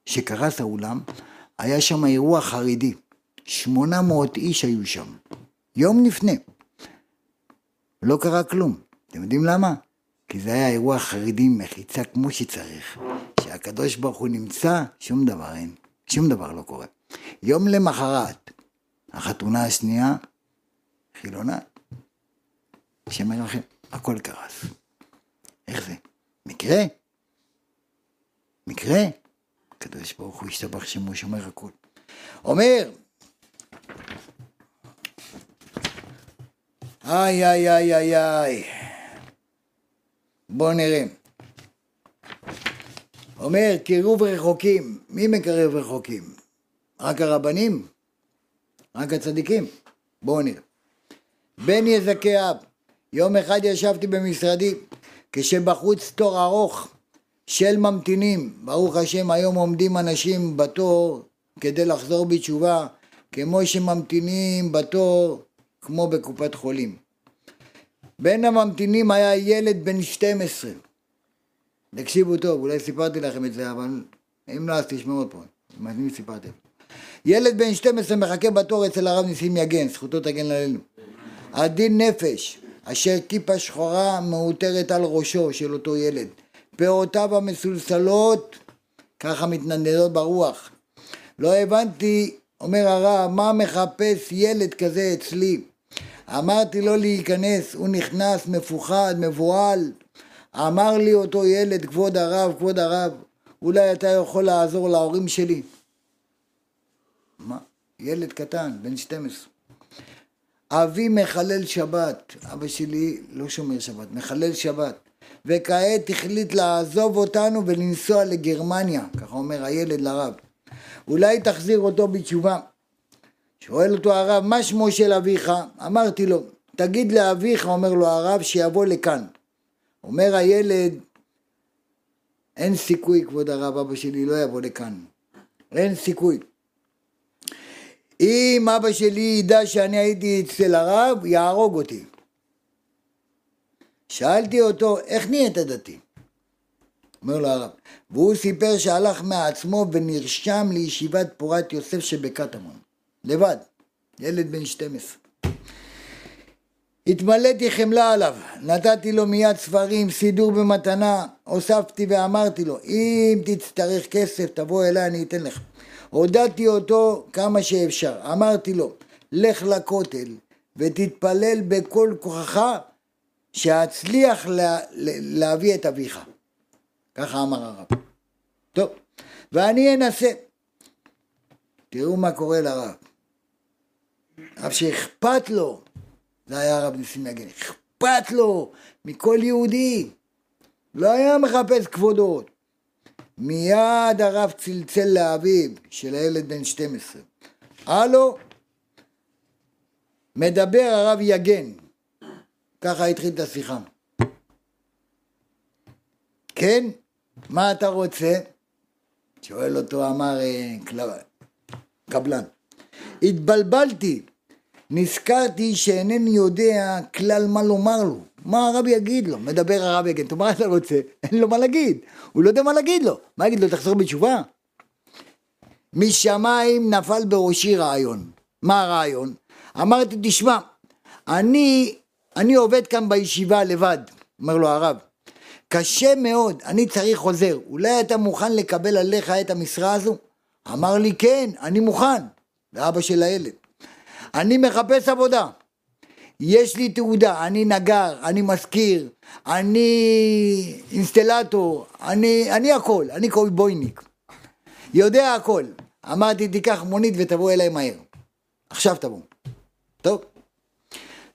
Speaker 1: שקרס האולם, היה שם אירוע חרדי. 800 איש היו שם. יום לפני. לא קרה כלום. אתם יודעים למה? כי זה היה אירוע חרדי מחיצה כמו שצריך. שהקדוש ברוך הוא נמצא, שום דבר אין. שום דבר לא קורה. יום למחרת, החתונה השנייה, חילונה, השם ירחם, הכל קרס. איך זה? מקרה? מקרה? הקדוש ברוך הוא השתבח שמו שומר הכל. אומר, איי איי איי איי איי, בואו נראה. אומר, קירוב רחוקים, מי מקרב רחוקים? רק הרבנים? רק הצדיקים? בואו נראה. בן יזכי אב, יום אחד ישבתי במשרדי, כשבחוץ תור ארוך של ממתינים, ברוך השם היום עומדים אנשים בתור כדי לחזור בתשובה, כמו שממתינים בתור כמו בקופת חולים. בין הממתינים היה ילד בן 12. תקשיבו טוב, אולי סיפרתי לכם את זה, אבל אם לא אז תשמעו עוד פעם, אם סיפרתי. ילד בן 12 מחכה בתור אצל הרב ניסים יגן, זכותו תגן עלינו. עדין נפש, אשר כיפה שחורה מעוטרת על ראשו של אותו ילד. פאותיו המסולסלות ככה מתנדנדות ברוח. לא הבנתי, אומר הרב, מה מחפש ילד כזה אצלי? אמרתי לו להיכנס, הוא נכנס מפוחד, מבוהל. אמר לי אותו ילד, כבוד הרב, כבוד הרב, אולי אתה יכול לעזור להורים שלי. מה? ילד קטן, בן 12. אבי מחלל שבת, אבא שלי לא שומר שבת, מחלל שבת. וכעת החליט לעזוב אותנו ולנסוע לגרמניה, ככה אומר הילד לרב. אולי תחזיר אותו בתשובה. שואל אותו הרב, מה שמו של אביך? אמרתי לו, תגיד לאביך, אומר לו הרב, שיבוא לכאן. אומר הילד, אין סיכוי, כבוד הרב, אבא שלי לא יבוא לכאן. אין סיכוי. אם אבא שלי ידע שאני הייתי אצל הרב, יהרוג אותי. שאלתי אותו, איך נהיית דתי? אומר לו הרב. והוא סיפר שהלך מעצמו ונרשם לישיבת פורת יוסף שבקטמון. לבד. ילד בן 12. התמלאתי חמלה עליו, נתתי לו מיד ספרים, סידור במתנה, הוספתי ואמרתי לו, אם תצטרך כסף תבוא אליי אני אתן לך. הודעתי אותו כמה שאפשר, אמרתי לו, לך לכותל ותתפלל בכל כוחך שאצליח לה, להביא את אביך. ככה אמר הרב. טוב, ואני אנסה. תראו מה קורה לרב. רב שאכפת לו, זה היה הרב ניסים יגן, אכפת לו מכל יהודי. לא היה מחפש כבודות. מיד הרב צלצל לאביו של הילד בן 12. הלו, מדבר הרב יגן. ככה התחיל את השיחה. כן, מה אתה רוצה? שואל אותו, אמר אה, קבלן. התבלבלתי, נזכרתי שאינני יודע כלל מה לומר לו. מה הרב יגיד לו? מדבר הרב יגן, מה אתה רוצה? אין לו מה להגיד, הוא לא יודע מה להגיד לו. מה יגיד לו, תחזור בתשובה? משמיים נפל בראשי רעיון. מה הרעיון? אמרתי, תשמע, אני אני עובד כאן בישיבה לבד, אומר לו הרב. קשה מאוד, אני צריך עוזר, אולי אתה מוכן לקבל עליך את המשרה הזו? אמר לי כן, אני מוכן, ואבא של הילד. אני מחפש עבודה. יש לי תעודה, אני נגר, אני מזכיר, אני אינסטלטור, אני, אני הכל, אני קויבויניק. יודע הכל. אמרתי, תיקח מונית ותבוא אליי מהר. עכשיו תבוא. טוב?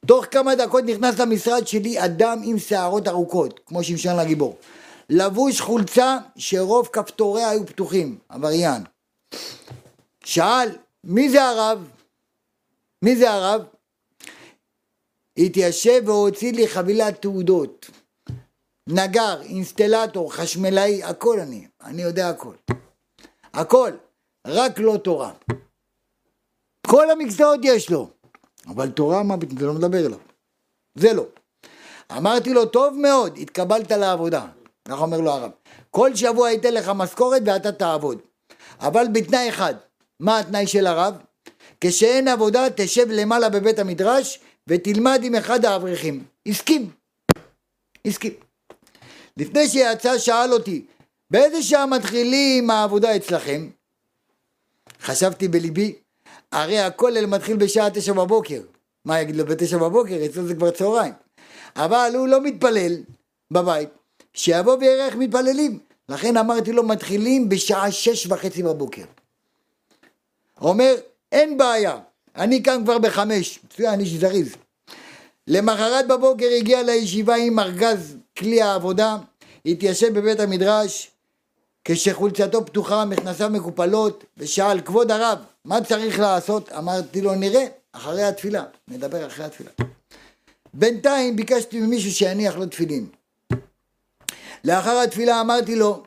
Speaker 1: תוך כמה דקות נכנס למשרד שלי אדם עם שערות ארוכות, כמו שמשון לגיבור. לבוש חולצה שרוב כפתוריה היו פתוחים, עבריין. שאל, מי זה הרב? מי זה הרב? התיישב והוציא לי חבילת תעודות. נגר, אינסטלטור, חשמלאי, הכל אני, אני יודע הכל. הכל, רק לא תורה. כל המקצועות יש לו. אבל תורה, מה, זה לא מדבר אליו. זה לא. אמרתי לו, טוב מאוד, התקבלת לעבודה. כך אומר לו הרב. כל שבוע ייתן לך משכורת ואתה תעבוד. אבל בתנאי אחד, מה התנאי של הרב? כשאין עבודה תשב למעלה בבית המדרש ותלמד עם אחד האברכים. הסכים. הסכים. לפני שיצא שאל אותי, באיזה שעה מתחילים העבודה אצלכם? חשבתי בליבי, הרי הכולל מתחיל בשעה תשע בבוקר. מה יגיד לו בתשע בבוקר? אצלו זה כבר צהריים. אבל הוא לא מתפלל בבית, שיבוא ויראה איך מתפללים. לכן אמרתי לו, מתחילים בשעה שש וחצי בבוקר. אומר, אין בעיה, אני קם כבר בחמש, מצוין, איש זריז. למחרת בבוקר הגיע לישיבה עם ארגז כלי העבודה, התיישב בבית המדרש, כשחולצתו פתוחה, מכנסיו מקופלות, ושאל, כבוד הרב, מה צריך לעשות? אמרתי לו, נראה, אחרי התפילה, נדבר אחרי התפילה. בינתיים ביקשתי ממישהו שיניח לו תפילין. לאחר התפילה אמרתי לו,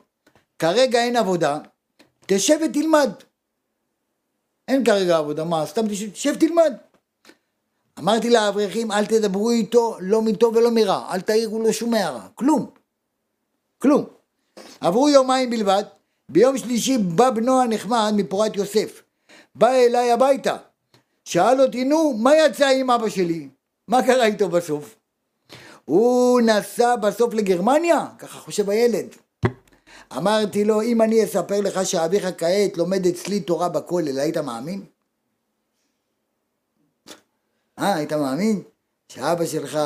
Speaker 1: כרגע אין עבודה, תשב ותלמד. אין כרגע עבודה, מה, סתם תשב, תלמד. אמרתי לאברכים, אל תדברו איתו לא מטוב ולא מרע, אל תעירו לו שום הערה, כלום. כלום. עברו יומיים בלבד, ביום שלישי בא בנו הנחמד מפורת יוסף. בא אליי הביתה, שאל אותי, נו, מה יצא עם אבא שלי? מה קרה איתו בסוף? הוא נסע בסוף לגרמניה? ככה חושב הילד. אמרתי לו, אם אני אספר לך שאביך כעת לומד אצלי תורה בכולל, היית מאמין? אה, היית מאמין? שאבא שלך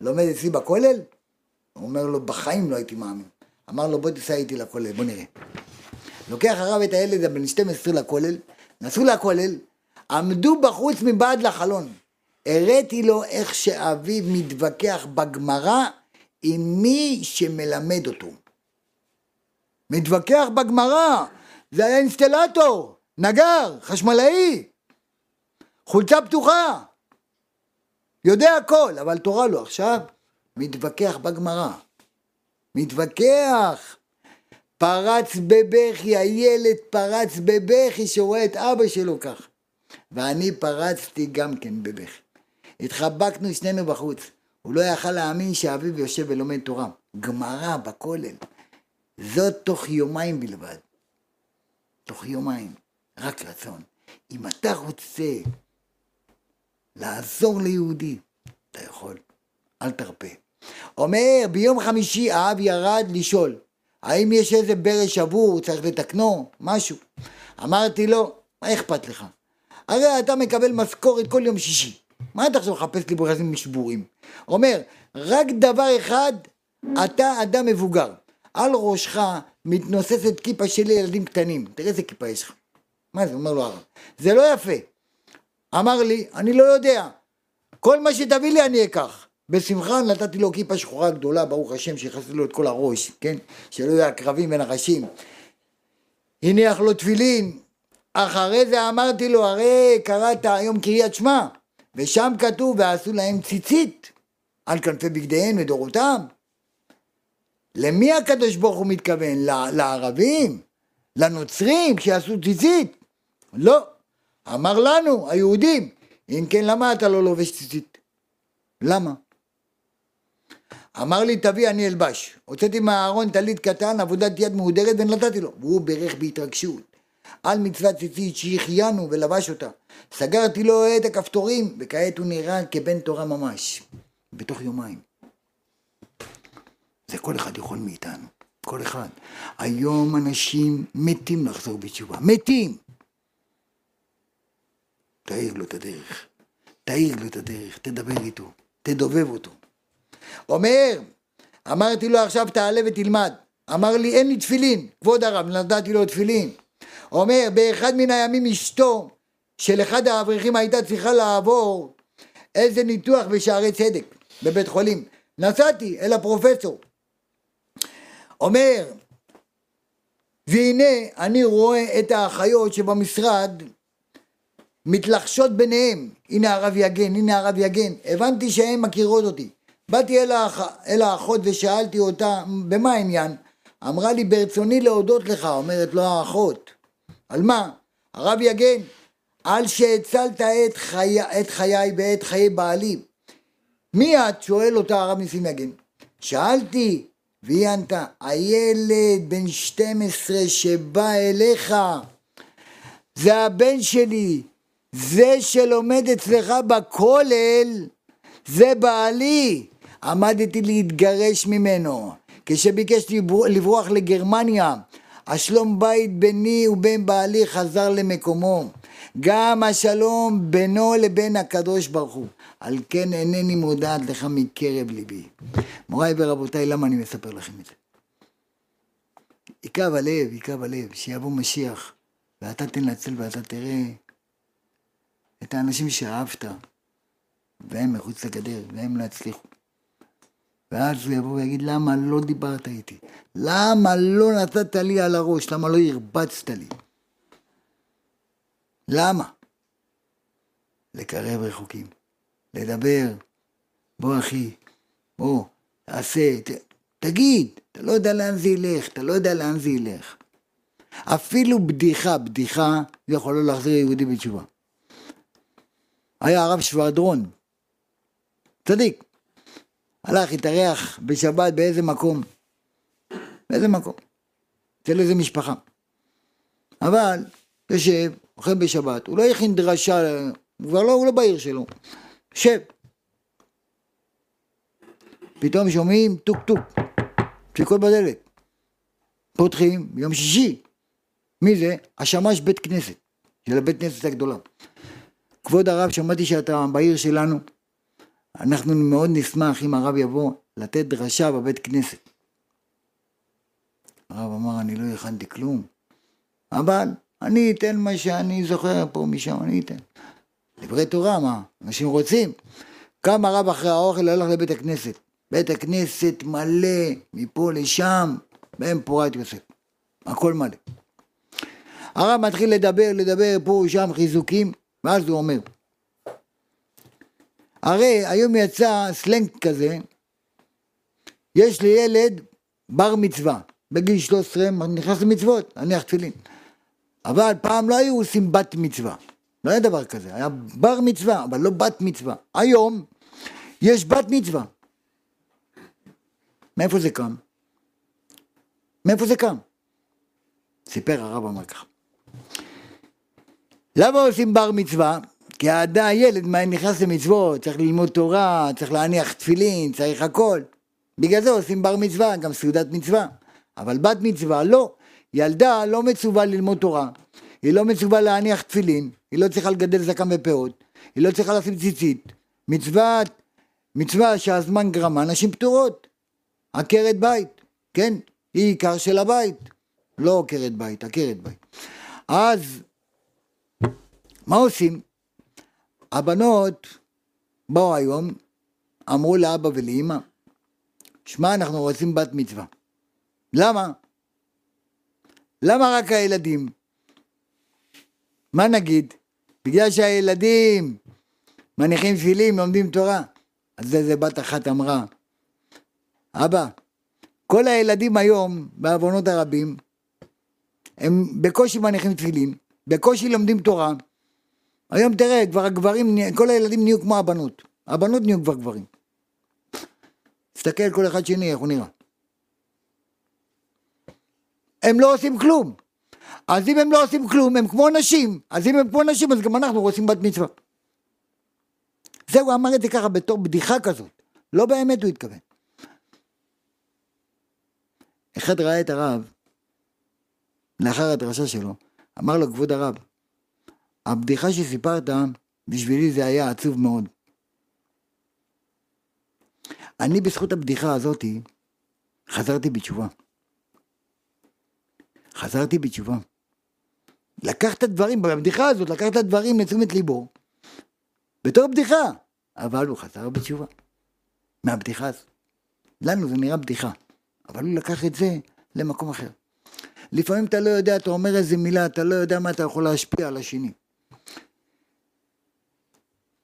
Speaker 1: לומד אצלי בכולל? הוא אומר לו, בחיים לא הייתי מאמין. אמר לו, בוא תיסע איתי לכולל, בוא נראה. לוקח הרב את הילד הבן 12 לכולל, נסעו לכולל, עמדו בחוץ מבעד לחלון. הראיתי לו איך שאביו מתווכח בגמרא עם מי שמלמד אותו. מתווכח בגמרא, זה היה אינסטלטור, נגר, חשמלאי, חולצה פתוחה, יודע הכל, אבל תורה לא. עכשיו, מתווכח בגמרא. מתווכח. פרץ בבכי, הילד פרץ בבכי שרואה את אבא שלו כך. ואני פרצתי גם כן בבכי. התחבקנו שנינו בחוץ. הוא לא יכל להאמין שאביו יושב ולומד תורה. גמרא בכולל. זאת תוך יומיים בלבד. תוך יומיים. רק רצון. אם אתה רוצה לעזור ליהודי, אתה יכול. אל תרפה. אומר, ביום חמישי האב ירד לשאול, האם יש איזה ברז שבור, צריך לתקנו, משהו. אמרתי לו, מה אכפת לך? הרי אתה מקבל משכורת כל יום שישי. מה אתה עכשיו מחפש לי ברזים שבורים? אומר, רק דבר אחד, אתה אדם מבוגר. על ראשך מתנוססת כיפה של ילדים קטנים. תראה איזה כיפה יש לך. מה זה? אומר לו הרב. זה לא יפה. אמר לי, אני לא יודע. כל מה שתביא לי אני אקח. בשמחה נתתי לו כיפה שחורה גדולה, ברוך השם, שיכסו לו את כל הראש, כן? שלא יהיו עקרבים ונחשים. הניח לו תפילין, אחרי זה אמרתי לו, הרי קראת היום קריאת שמע, ושם כתוב, ועשו להם ציצית על כנפי בגדיהם לדורותם. למי הקדוש ברוך הוא מתכוון? לערבים? לנוצרים כשיעשו ציצית? לא. אמר לנו, היהודים, אם כן, למה אתה לא לובש ציצית? למה? אמר לי, תביא, אני אלבש. הוצאתי מהארון טלית קטן, עבודת יד מהודרת, ונתתי לו. והוא בירך בהתרגשות. על מצוות ציצית שהחיינו ולבש אותה. סגרתי לו את הכפתורים, וכעת הוא נראה כבן תורה ממש. בתוך יומיים. זה כל אחד יכול מאיתנו. כל אחד. היום אנשים מתים לחזור בתשובה. מתים! תאיר לו את הדרך. תאיר לו את הדרך, תדבר איתו, תדובב אותו. אומר, אמרתי לו עכשיו תעלה ותלמד. אמר לי אין לי תפילין, כבוד הרב, נתתי לו תפילין. אומר, באחד מן הימים אשתו של אחד האברכים הייתה צריכה לעבור איזה ניתוח בשערי צדק בבית חולים. נסעתי אל הפרופסור. אומר, והנה אני רואה את האחיות שבמשרד מתלחשות ביניהם, הנה הרב יגן, הנה הרב יגן, הבנתי שהן מכירות אותי. באתי אל, האח, אל האחות ושאלתי אותה, במה העניין? אמרה לי, ברצוני להודות לך, אומרת לו האחות. על מה? הרב יגן, על שהצלת את, חי... את חיי ואת חיי בעלי. מי את? שואל אותה הרב ניסים יגן. שאלתי, והיא ענתה, הילד בן 12 שבא אליך, זה הבן שלי, זה שלומד אצלך בכולל, זה בעלי. עמדתי להתגרש ממנו. כשביקש לברוח לגרמניה, השלום בית ביני ובין בעלי חזר למקומו. גם השלום בינו לבין הקדוש ברוך הוא. על כן אינני מודעת לך מקרב ליבי. מוריי ורבותיי, למה אני מספר לכם את זה? יכאב הלב, יכאב הלב, שיבוא משיח, ואתה תנצל ואתה תראה את האנשים שאהבת, והם מחוץ לגדר, והם לא יצליחו. ואז הוא יבוא ויגיד, למה לא דיברת איתי? למה לא נתת לי על הראש? למה לא הרבצת לי? למה? לקרב רחוקים, לדבר, בוא אחי, בוא, תעשה, ת, תגיד, אתה לא יודע לאן זה ילך, אתה לא יודע לאן זה ילך. אפילו בדיחה, בדיחה, יכול לא להחזיר יהודי בתשובה. היה הרב שוורדרון, צדיק, הלך, התארח בשבת באיזה מקום, באיזה מקום, אצל איזה משפחה. אבל, יושב, אוכל בשבת, הוא לא הכין דרשה, הוא כבר לא, הוא לא בעיר שלו, יושב. פתאום שומעים טוק טוק, דפיקות בדלת. פותחים, יום שישי. מי זה? השמש בית כנסת, של הבית כנסת הגדולה. כבוד הרב, שמעתי שאתה בעיר שלנו, אנחנו מאוד נשמח אם הרב יבוא לתת דרשה בבית כנסת. הרב אמר, אני לא הכנתי כלום, אבל אני אתן מה שאני זוכר פה משם, אני אתן. דברי תורה, מה? אנשים רוצים. קם הרב אחרי האוכל, הלך לבית הכנסת. בית הכנסת מלא, מפה לשם, בהם פורת יוסף. הכל מלא. הרב מתחיל לדבר, לדבר פה ושם חיזוקים, ואז הוא אומר, הרי היום יצא סלנג כזה, יש לילד בר מצווה, בגיל 13 נכנס למצוות, להניח תפילין. אבל פעם לא היו עושים בת מצווה, לא היה דבר כזה, היה בר מצווה, אבל לא בת מצווה. היום יש בת מצווה. מאיפה זה קם? מאיפה זה קם? סיפר הרב אמר ככה. למה עושים בר מצווה? כי האדם, הילד נכנס למצוות, צריך ללמוד תורה, צריך להניח תפילין, צריך הכל. בגלל זה עושים בר מצווה, גם סעודת מצווה. אבל בת מצווה לא. ילדה לא מצווה ללמוד תורה, היא לא מצווה להניח תפילין, היא לא צריכה לגדל זקן ופאות, היא לא צריכה לשים ציצית. מצוות, מצווה שהזמן גרמה, נשים פטורות. עקרת בית, כן? היא עיקר של הבית, לא עקרת בית, עקרת בית. אז מה עושים? הבנות באו היום, אמרו לאבא ולאמא, שמע, אנחנו רוצים בת מצווה. למה? למה רק הילדים? מה נגיד? בגלל שהילדים מניחים תפילין, לומדים תורה. אז איזה בת אחת אמרה, אבא, כל הילדים היום, בעוונות הרבים, הם בקושי מניחים תפילין, בקושי לומדים תורה. היום תראה, כבר הגברים, כל הילדים נהיו כמו הבנות. הבנות נהיו כבר גברים. תסתכל כל אחד שני, איך הוא נראה. הם לא עושים כלום. אז אם הם לא עושים כלום, הם כמו נשים. אז אם הם כמו נשים, אז גם אנחנו רוצים בת מצווה. זהו, הוא אמר את זה ככה בתור בדיחה כזאת. לא באמת הוא התכוון. אחד ראה את הרב, לאחר הדרשה שלו, אמר לו, כבוד הרב, הבדיחה שסיפרת, בשבילי זה היה עצוב מאוד. אני בזכות הבדיחה הזאתי, חזרתי בתשובה. חזרתי בתשובה. לקח את הדברים, בבדיחה הזאת, לקח את הדברים לתשומת ליבו, בתור בדיחה, אבל הוא חזר בתשובה. מהבדיחה הזאת. לנו זה נראה בדיחה, אבל הוא לקח את זה למקום אחר. לפעמים אתה לא יודע, אתה אומר איזה מילה, אתה לא יודע מה אתה יכול להשפיע על השני.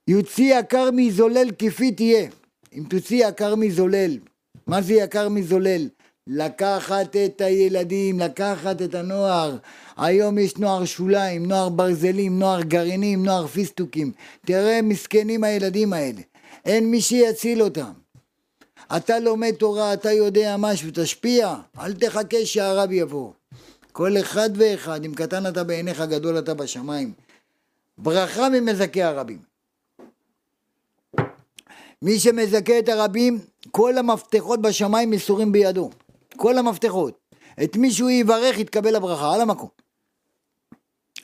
Speaker 1: יוציא יקר מזולל כפי תהיה. אם תוציא יקר מזולל, מה זה יקר מזולל? לקחת את הילדים, לקחת את הנוער. היום יש נוער שוליים, נוער ברזלים, נוער גרעינים, נוער פיסטוקים. תראה, מסכנים הילדים האלה. אין מי שיציל אותם. אתה לומד תורה, אתה יודע משהו, תשפיע, אל תחכה שהרב יבוא. כל אחד ואחד, אם קטן אתה בעיניך, גדול אתה בשמיים. ברכה ממזכה הרבים. מי שמזכה את הרבים, כל המפתחות בשמיים מסורים בידו. כל המפתחות. את מי שהוא יברך, יתקבל הברכה, על המקום.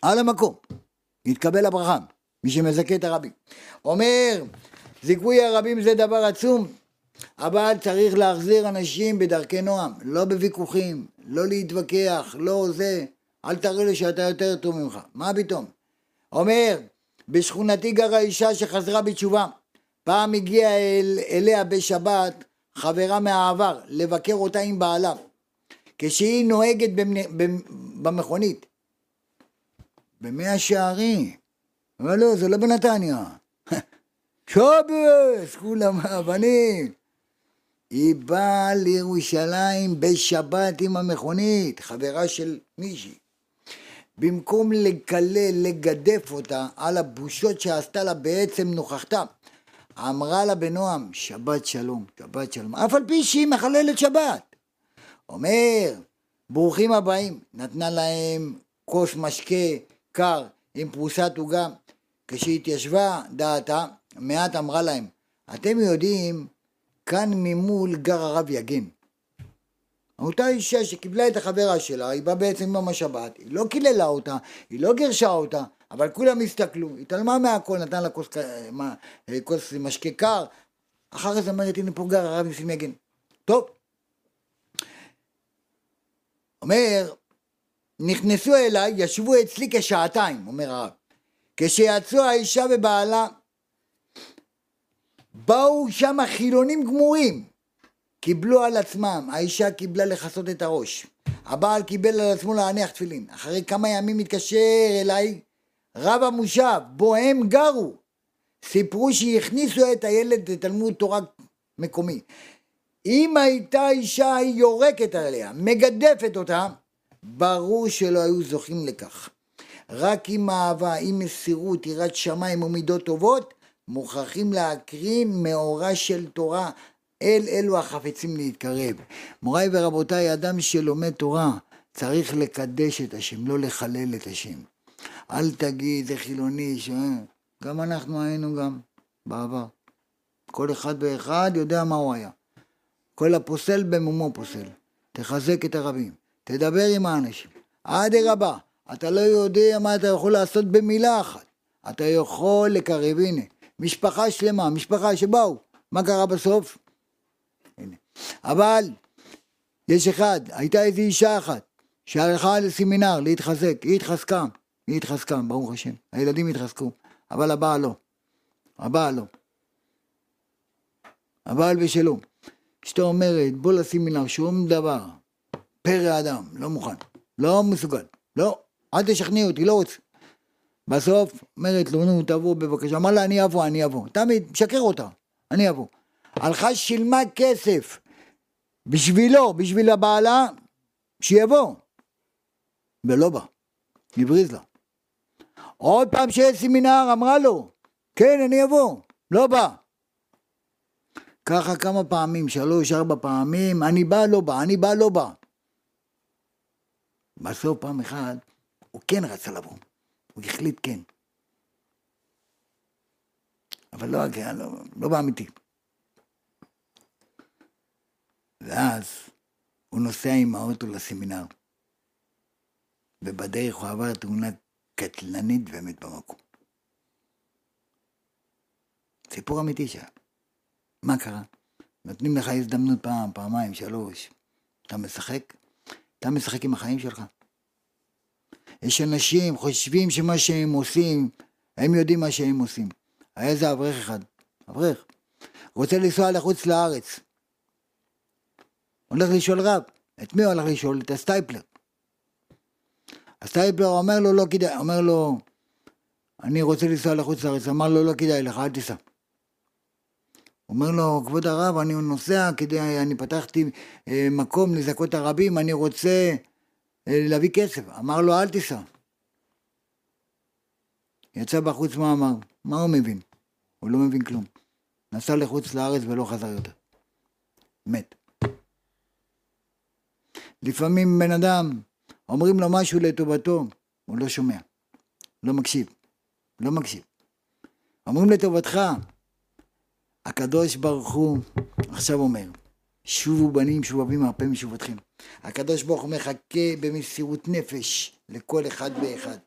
Speaker 1: על המקום. יתקבל הברכה. מי שמזכה את הרבים. אומר, זיכוי הרבים זה דבר עצום, אבל צריך להחזיר אנשים בדרכי נועם, לא בוויכוחים, לא להתווכח, לא זה, אל תראה לי שאתה יותר טוב ממך, מה פתאום? אומר, בשכונתי גרה אישה שחזרה בתשובה, פעם הגיעה אל, אליה בשבת חברה מהעבר לבקר אותה עם בעלה, כשהיא נוהגת במכונית, במאה שערים, אבל לא, זה לא בנתניה, שובס, כולם הבנים. היא באה לירושלים בשבת עם המכונית, חברה של מישהי. במקום לקלל, לגדף אותה על הבושות שעשתה לה בעצם נוכחתה, אמרה לה בנועם, שבת שלום, שבת שלום, אף על פי שהיא מחללת שבת. אומר, ברוכים הבאים, נתנה להם כוס משקה קר עם פרוסת עוגה. כשהתיישבה דעתה, מעט אמרה להם, אתם יודעים, כאן ממול גר הרב יגן. אותה אישה שקיבלה את החברה שלה, היא באה בעצם יום השבת, היא לא קיללה אותה, היא לא גירשה אותה, אבל כולם הסתכלו, התעלמה מהכל, נתן לה כוס, מה, כוס משקה קר, אחר כך אומרת, הנה פה גר הרב ניסים יגן. טוב. אומר, נכנסו אליי, ישבו אצלי כשעתיים, אומר הרב. כשיצאו האישה ובעלה, באו שם חילונים גמורים, קיבלו על עצמם, האישה קיבלה לכסות את הראש, הבעל קיבל על עצמו להניח תפילין, אחרי כמה ימים מתקשר אליי רב המושב, בו הם גרו, סיפרו שהכניסו את הילד לתלמוד תורה מקומי. אם הייתה אישה היא יורקת עליה, מגדפת אותה, ברור שלא היו זוכים לכך. רק עם אהבה, עם מסירות, יראת שמיים ומידות טובות, מוכרחים להקרין מאורה של תורה אל אלו החפצים להתקרב. מוריי ורבותיי, אדם שלומד תורה צריך לקדש את השם, לא לחלל את השם. אל תגיד, זה חילוני, ש... גם אנחנו היינו גם בעבר. כל אחד ואחד יודע מה הוא היה. כל הפוסל במומו פוסל. תחזק את הרבים, תדבר עם האנשים. אדרבה, אתה לא יודע מה אתה יכול לעשות במילה אחת. אתה יכול לקרב, הנה, משפחה שלמה, משפחה שבאו, מה קרה בסוף? הנה. אבל יש אחד, הייתה איזו אישה אחת שהלכה לסמינר להתחזק, היא התחזקה, היא התחזקה, ברוך השם, הילדים התחזקו, אבל הבעל לא, הבעל לא. הבעל בשלו. אשתו אומרת, בוא לסמינר, שום דבר, פרא אדם, לא מוכן, לא מסוגל, לא, אל תשכנעי אותי, לא רוצה. בסוף אומרת לו, נו, תבוא בבקשה. אמר לה, אני אבוא, אני אבוא. תמיד, משקר אותה, אני אבוא. הלכה, שילמה כסף בשבילו, בשביל הבעלה, שיבוא. ולא בא, הבריז לה. עוד פעם שיש סמינר, אמרה לו, כן, אני אבוא, לא בא. ככה כמה פעמים, שלוש, ארבע פעמים, אני בא, לא בא, אני בא, לא בא. בסוף פעם אחת, הוא כן רצה לבוא. הוא החליט כן. אבל לא, לא, לא באמיתי. ואז הוא נוסע עם האוטו לסמינר, ובדרך הוא עבר תאונה קטלנית ומת במקום. סיפור אמיתי שם. מה קרה? נותנים לך הזדמנות פעם, פעמיים, שלוש. אתה משחק? אתה משחק עם החיים שלך. יש אנשים חושבים שמה שהם עושים, הם יודעים מה שהם עושים. היה איזה אברך אחד, אברך, רוצה לנסוע לחוץ לארץ. הולך לשאול רב, את מי הוא הולך לשאול? את הסטייפלר. הסטייפלר אומר לו, לא כדאי, אומר לו, אני רוצה לנסוע לחוץ לארץ, אמר לו, לא כדאי לך, אל תיסע. אומר לו, כבוד הרב, אני נוסע כדי, אני פתחתי אה, מקום לזכות הרבים, אני רוצה אה, להביא כסף. אמר לו, אל תיסע. יצא בחוץ מה אמר? מה הוא מבין? הוא לא מבין כלום. נסע לחוץ לארץ ולא חזר יותר. מת. לפעמים בן אדם, אומרים לו משהו לטובתו, הוא לא שומע, לא מקשיב, לא מקשיב. אומרים לטובתך, הקדוש ברוך הוא עכשיו אומר, שובו בנים שובבים מהפה משובתכם. הקדוש ברוך הוא מחכה במסירות נפש לכל אחד ואחד.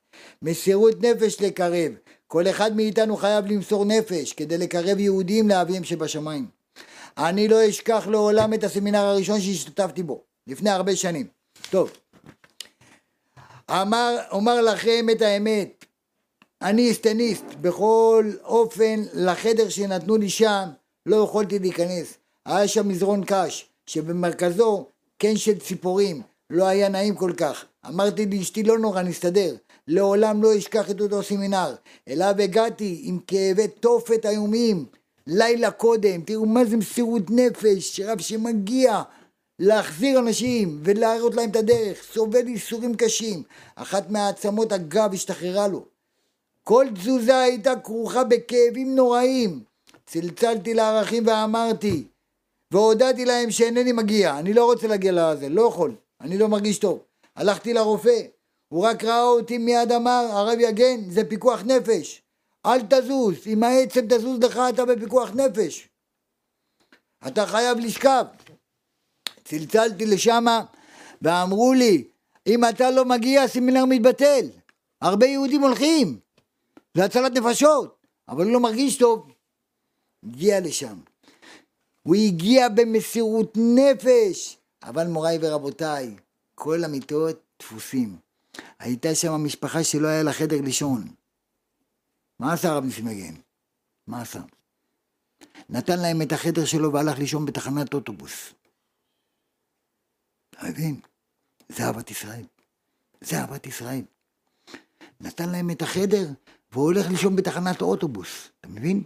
Speaker 1: מסירות נפש לקרב. כל אחד מאיתנו חייב למסור נפש כדי לקרב יהודים לאביהם שבשמיים. אני לא אשכח לעולם את הסמינר הראשון שהשתתפתי בו, לפני הרבה שנים. טוב, אמר, אומר לכם את האמת, אני אסטניסט, בכל אופן לחדר שנתנו לי שם לא יכולתי להיכנס. היה שם מזרון קש, שבמרכזו קן של ציפורים, לא היה נעים כל כך. אמרתי לאשתי לא נורא נסתדר, לעולם לא אשכח את אותו סמינר. אליו הגעתי עם כאבי תופת איומים, לילה קודם, תראו מה זה מסירות נפש, רב שמגיע להחזיר אנשים ולהראות להם את הדרך, סובל ייסורים קשים. אחת מהעצמות הגב השתחררה לו. כל תזוזה הייתה כרוכה בכאבים נוראים. צלצלתי לערכים ואמרתי, והודעתי להם שאינני מגיע, אני לא רוצה להגיע לזה, לא יכול, אני לא מרגיש טוב. הלכתי לרופא, הוא רק ראה אותי מיד אמר, הרב יגן, זה פיקוח נפש. אל תזוז, אם העצם תזוז לך אתה בפיקוח נפש. אתה חייב לשכב. צלצלתי לשמה ואמרו לי, אם אתה לא מגיע הסמינר מתבטל. הרבה יהודים הולכים, זה הצלת נפשות, אבל הוא לא מרגיש טוב. הגיע לשם. הוא הגיע במסירות נפש, אבל מוריי ורבותיי, כל המיטות דפוסים. הייתה שם משפחה שלא היה לה חדר לישון. מה עשה הרב נסים מה עשה? נתן להם את החדר שלו והלך לישון בתחנת אוטובוס. אתה מבין? זה אהבת ישראל. זה אהבת ישראל. נתן להם את החדר והוא הולך לישון בתחנת אוטובוס. אתה מבין?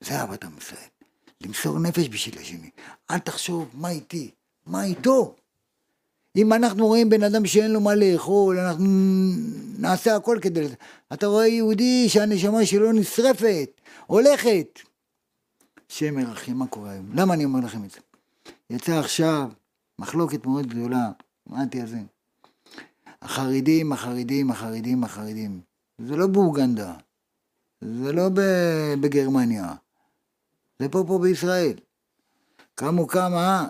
Speaker 1: זה אהבת עם ישראל. למסור נפש בשביל השני. אל תחשוב מה איתי, מה איתו. אם אנחנו רואים בן אדם שאין לו מה לאכול, אנחנו נעשה הכל כדי לזה. אתה רואה יהודי שהנשמה שלו נשרפת, הולכת. השם ירחם, מה קורה היום? למה אני אומר לכם את זה? יצא עכשיו מחלוקת מאוד גדולה, אמרתי על זה. החרדים, החרדים, החרדים, החרדים. זה לא באוגנדה, זה לא בגרמניה, זה פה פה בישראל. קמו כמה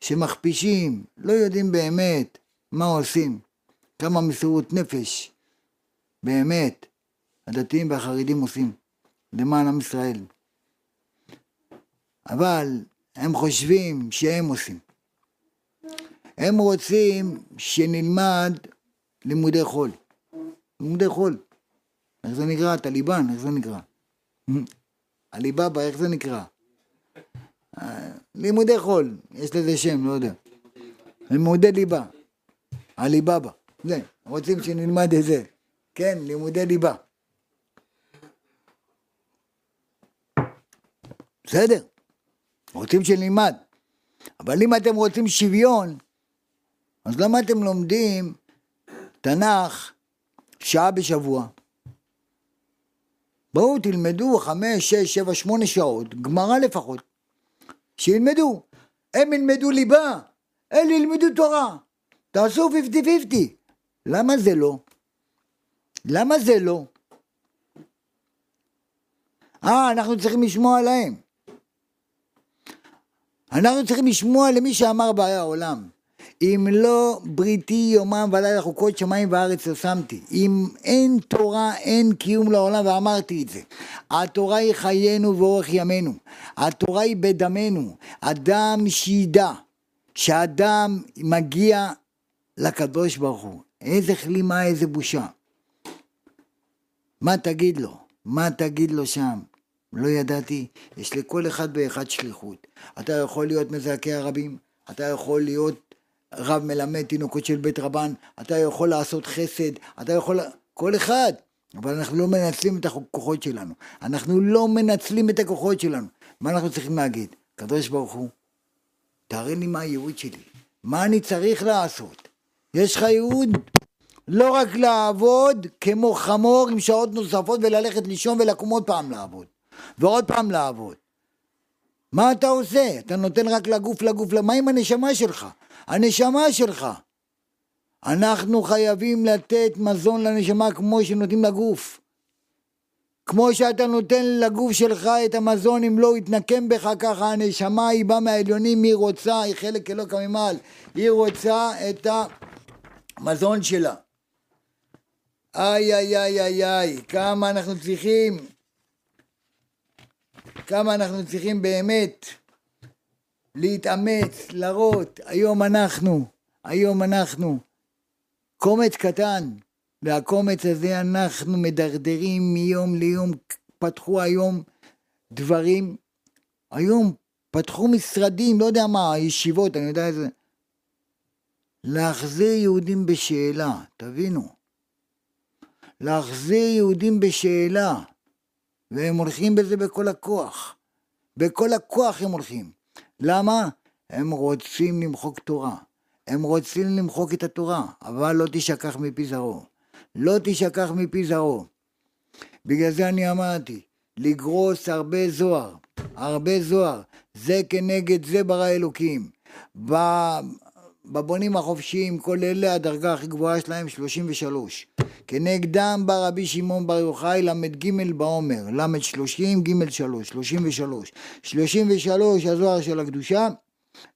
Speaker 1: שמכפישים, לא יודעים באמת מה עושים, כמה מסירות נפש, באמת, הדתיים והחרדים עושים למען עם ישראל. אבל הם חושבים שהם עושים. הם רוצים שנלמד לימודי חול. לימודי חול. איך זה נקרא? טליבן, איך זה נקרא? הליבאבא, איך זה נקרא? לימודי חול, יש לזה שם, לא יודע. לימודי ליבה. הליבאבא. זה, רוצים שנלמד את זה. כן, לימודי ליבה. בסדר, רוצים שנלמד. אבל אם אתם רוצים שוויון, אז למה אתם לומדים תנ"ך שעה בשבוע? בואו תלמדו חמש, שש, שבע, שמונה שעות, גמרא לפחות. שילמדו. הם ילמדו ליבה, אלה ילמדו תורה. תעשו 50-50. למה זה לא? למה זה לא? אה, אנחנו צריכים לשמוע להם. אנחנו צריכים לשמוע למי שאמר בעיה העולם. אם לא בריתי יומם ולילה חוקות שמיים וארץ לא שמתי. אם אין תורה אין קיום לעולם ואמרתי את זה. התורה היא חיינו ואורך ימינו. התורה היא בדמנו. אדם שידע שאדם מגיע לקדוש ברוך הוא. איזה כלימה, איזה בושה. מה תגיד לו? מה תגיד לו שם? לא ידעתי, יש לכל אחד ואחד שליחות. אתה יכול להיות מזעקי הרבים, אתה יכול להיות רב מלמד תינוקות של בית רבן, אתה יכול לעשות חסד, אתה יכול... כל אחד. אבל אנחנו לא מנצלים את הכוחות שלנו. אנחנו לא מנצלים את הכוחות שלנו. מה אנחנו צריכים להגיד? קדוש ברוך הוא, תראה לי מה הייעוד שלי. מה אני צריך לעשות? יש לך ייעוד לא רק לעבוד כמו חמור עם שעות נוספות וללכת לישון ולקום עוד פעם לעבוד. ועוד פעם לעבוד. מה אתה עושה? אתה נותן רק לגוף לגוף, מה עם הנשמה שלך? הנשמה שלך. אנחנו חייבים לתת מזון לנשמה כמו שנותנים לגוף. כמו שאתה נותן לגוף שלך את המזון, אם לא יתנקם בך ככה, הנשמה היא באה מהעליונים, היא רוצה, היא חלק אלוקא ממעל, היא רוצה את המזון שלה. איי איי איי איי איי, כמה אנחנו צריכים, כמה אנחנו צריכים באמת להתאמץ, להראות, היום אנחנו, היום אנחנו, קומץ קטן, והקומץ הזה אנחנו מדרדרים מיום ליום, פתחו היום דברים, היום פתחו משרדים, לא יודע מה, ישיבות, אני יודע איזה, להחזיר יהודים בשאלה, תבינו. להחזיר יהודים בשאלה, והם הולכים בזה בכל הכוח. בכל הכוח הם הולכים. למה? הם רוצים למחוק תורה. הם רוצים למחוק את התורה, אבל לא תשכח מפי זרעו. לא תשכח מפי זרעו. בגלל זה אני אמרתי, לגרוס הרבה זוהר, הרבה זוהר, זה כנגד זה ברא אלוקים. בבונים החופשיים, כל אלה הדרגה הכי גבוהה שלהם 33. כנגדם בא רבי שמעון בר יוחאי ל"ג בעומר, ל' 30, ג' 3, 33. 33 הזוהר של הקדושה,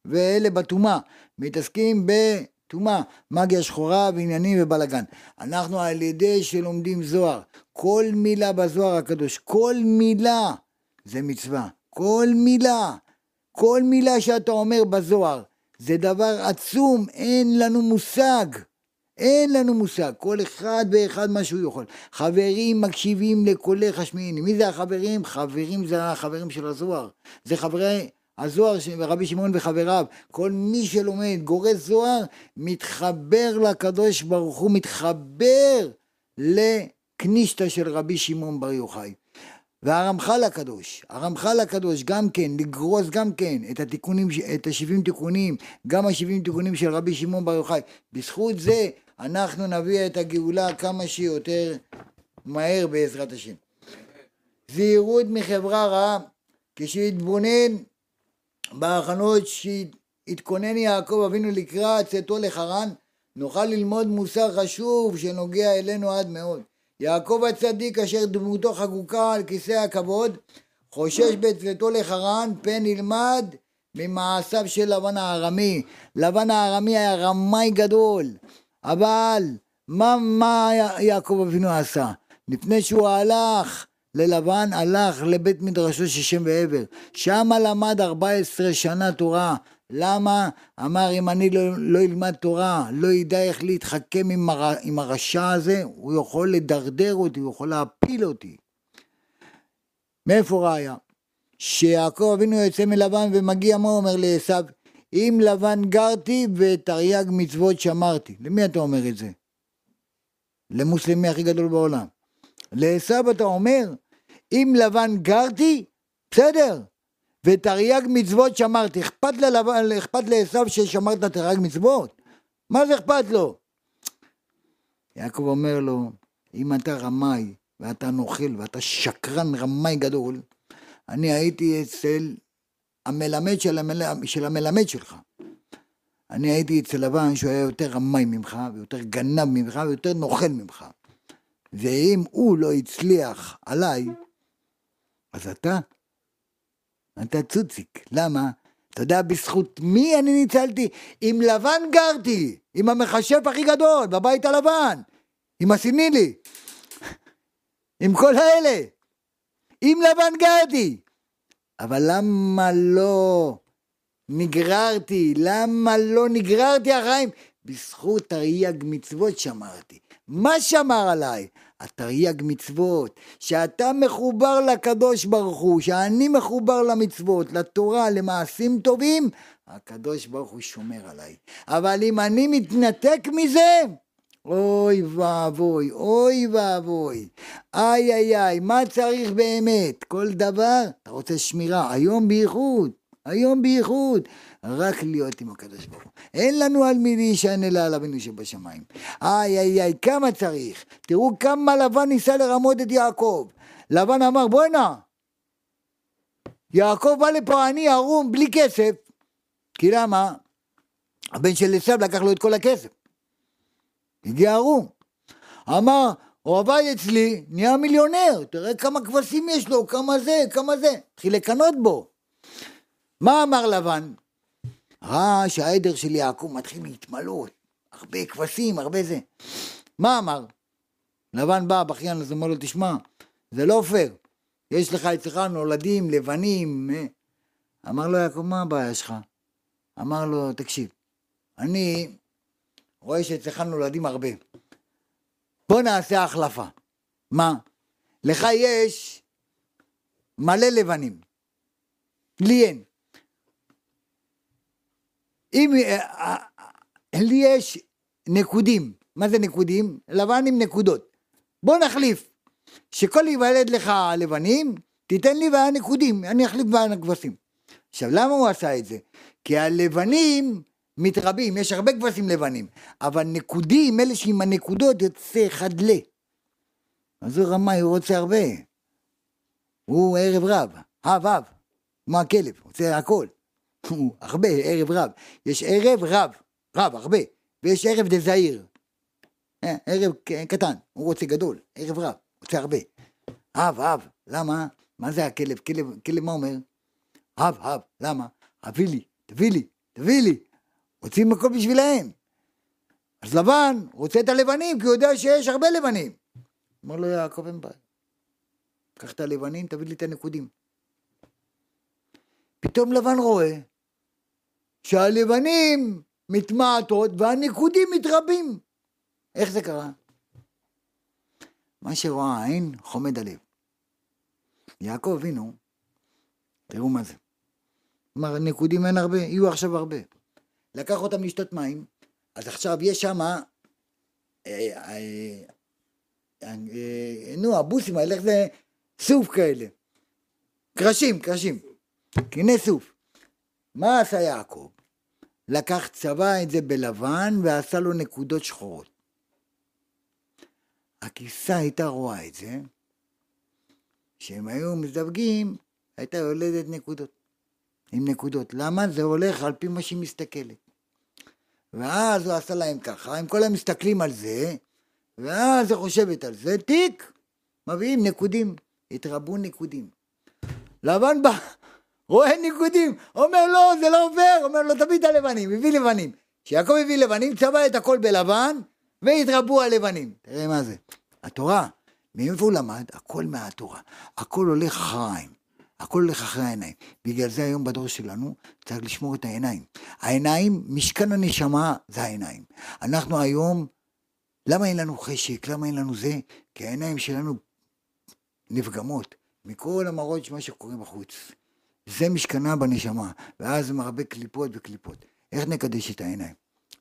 Speaker 1: ואלה בטומאה, מתעסקים בטומאה, מגיה שחורה ועניינים ובלאגן. אנחנו על ידי שלומדים זוהר, כל מילה בזוהר הקדוש, כל מילה זה מצווה, כל מילה, כל מילה שאתה אומר בזוהר, זה דבר עצום, אין לנו מושג. אין לנו מושג, כל אחד ואחד מה שהוא יכול. חברים מקשיבים לקולך השמיעיני. מי זה החברים? חברים זה החברים של הזוהר. זה חברי הזוהר רבי שמעון וחבריו. כל מי שלומד, גורס זוהר, מתחבר לקדוש ברוך הוא, מתחבר לקנישתא של רבי שמעון בר יוחאי. והרמח"ל הקדוש, הרמח"ל הקדוש גם כן, לגרוס גם כן את התיקונים, את השבעים תיקונים, גם השבעים תיקונים של רבי שמעון בר יוחאי. בזכות זה אנחנו נביא את הגאולה כמה שיותר מהר בעזרת השם. זהירות מחברה רעה, כשיתבונן בהכנות שהתכונן יעקב אבינו לקראת צאתו לחרן, נוכל ללמוד מוסר חשוב שנוגע אלינו עד מאוד. יעקב הצדיק אשר דמותו חקוקה על כיסא הכבוד, חושש בצאתו לחרן, פן ילמד ממעשיו של לבן הארמי. לבן הארמי היה רמאי גדול, אבל מה, מה יעקב אבינו עשה? לפני שהוא הלך ללבן, הלך לבית מדרשו של שם ועבר. שמה למד 14 שנה תורה. למה? אמר אם אני לא, לא אלמד תורה, לא ידע איך להתחכם עם, הר, עם הרשע הזה, הוא יכול לדרדר אותי, הוא יכול להפיל אותי. מאיפה ראיה? שיעקב אבינו יוצא מלבן ומגיע, מה אומר לעשו? אם לבן גרתי ותרי"ג מצוות שמרתי. למי אתה אומר את זה? למוסלמי הכי גדול בעולם. לעשו אתה אומר, אם לבן גרתי, בסדר, ותרי"ג מצוות שמרתי. אכפת ללבן, אכפת לעשו ששמרת תרי"ג מצוות? מה זה אכפת לו? יעקב אומר לו, אם אתה רמאי, ואתה נוכל, ואתה שקרן רמאי גדול, אני הייתי אצל המלמד של, המל... של המלמד שלך. אני הייתי אצל לבן שהוא היה יותר רמאי ממך, ויותר גנב ממך, ויותר נוכל ממך. ואם הוא לא הצליח עליי, אז אתה, אתה צוציק. למה? אתה יודע בזכות מי אני ניצלתי? עם לבן גרתי, עם המכשף הכי גדול, בבית הלבן, עם הסינילי, עם כל האלה. עם לבן גרתי. אבל למה לא נגררתי? למה לא נגררתי החיים? בזכות תרי"ג מצוות שמרתי. מה שמר עליי? התרי"ג מצוות, שאתה מחובר לקדוש ברוך הוא, שאני מחובר למצוות, לתורה, למעשים טובים, הקדוש ברוך הוא שומר עליי. אבל אם אני מתנתק מזה, אוי ואבוי, אוי ואבוי, איי איי איי, מה צריך באמת? כל דבר, אתה רוצה שמירה, היום בייחוד, היום בייחוד, רק להיות עם הקדוש ברוך הוא. אין לנו על מי להישען אלא על אבינו שבשמיים. איי איי איי, כמה צריך? תראו כמה לבן ניסה לרמות את יעקב. לבן אמר, בוא'נה, יעקב בא לפה עני ערום בלי כסף, כי למה? הבן של עשיו לקח לו את כל הכסף. הגיע ערום. אמר, אוהביי אצלי, נהיה מיליונר, תראה כמה כבשים יש לו, כמה זה, כמה זה. התחיל לקנות בו. מה אמר לבן? ראה שהעדר של יעקב מתחיל להתמלות, הרבה כבשים, הרבה זה. מה אמר? לבן בא, בכיין, אז אומר לו, תשמע, זה לא פייר. יש לך אצלך נולדים לבנים. אה? אמר לו יעקב, מה הבעיה שלך? אמר לו, תקשיב, אני רואה שאצלך נולדים הרבה. בוא נעשה החלפה. מה? לך יש מלא לבנים. לי אין. אם אה, אה, לי יש נקודים, מה זה נקודים? לבן עם נקודות. בוא נחליף. שכל ייוולד לך לבנים, תיתן לי והיה נקודים, אני אחליף והיה כבשים. עכשיו, למה הוא עשה את זה? כי הלבנים מתרבים, יש הרבה כבשים לבנים, אבל נקודים, אלה שעם הנקודות יוצא אחד ל. אז הוא רמאי, הוא רוצה הרבה. הוא ערב רב, אב אב, כמו הכלב, רוצה הכל. הרבה, ערב רב. יש ערב רב, רב, הרבה, ויש ערב דה זעיר. אה, ערב קטן, הוא רוצה גדול, ערב רב, רוצה הרבה. אב, אב, למה? מה זה הכלב? כלב, כלב מה אומר? אב, אב, למה? אבי לי, תביא לי, תביא לי. רוצים הכל בשבילהם. אז לבן רוצה את הלבנים, כי הוא יודע שיש הרבה לבנים. אמר לו יעקב אין בעיה. קח את הלבנים, תביא לי את הנקודים. פתאום לבן רואה שהלבנים מתמעטות והנקודים מתרבים. איך זה קרה? מה שרואה העין חומד הלב. יעקב אבינו, תראו מה זה. כלומר, נקודים אין הרבה, יהיו עכשיו הרבה. לקח אותם לשתות מים, אז עכשיו יש שם, אה, אה, אה, נו, הבוסים האלה, איך זה, סוף כאלה. קרשים, קרשים. קני סוף. מה עשה יעקב? לקח, צבע את זה בלבן ועשה לו נקודות שחורות. הכיסה הייתה רואה את זה, כשהם היו מזווגים, הייתה יולדת נקודות. עם נקודות. למה? זה הולך על פי מה שהיא מסתכלת. ואז הוא עשה להם ככה, הם כל היום מסתכלים על זה, ואז היא חושבת על זה, תיק, מביאים נקודים, התרבו נקודים. לבן בא, רואה נקודים, אומר לו, זה לא עובר, אומר לו, תביא את הלבנים, הביא לבנים. כשיעקב הביא לבנים, צבע את הכל בלבן, והתרבו הלבנים. תראה מה זה. התורה, מאיפה הוא למד? הכל מהתורה. הכל הולך אחריים. הכל הולך אחרי העיניים. בגלל זה היום בדור שלנו צריך לשמור את העיניים. העיניים, משכן הנשמה זה העיניים. אנחנו היום, למה אין לנו חשק? למה אין לנו זה? כי העיניים שלנו נפגמות מכל המראות מה שקורה בחוץ. זה משכנה בנשמה, ואז מרבה קליפות וקליפות. איך נקדש את העיניים?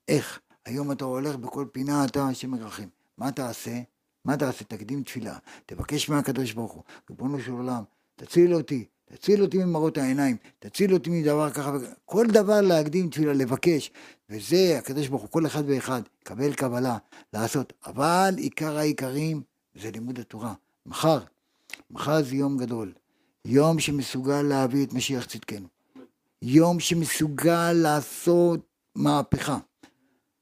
Speaker 1: איך? היום אתה הולך בכל פינה, אתה השם מרחם. מה תעשה? מה תעשה? תקדים תפילה. תבקש מהקדוש ברוך הוא. ריבונו של עולם, תציל אותי, תציל אותי ממראות העיניים, תציל אותי מדבר ככה. כל דבר להקדים תפילה, לבקש. וזה, הקדוש ברוך הוא, כל אחד ואחד, קבל קבלה, לעשות. אבל עיקר העיקרים זה לימוד התורה. מחר, מחר זה יום גדול. יום שמסוגל להביא את משיח צדקנו. יום שמסוגל לעשות מהפכה.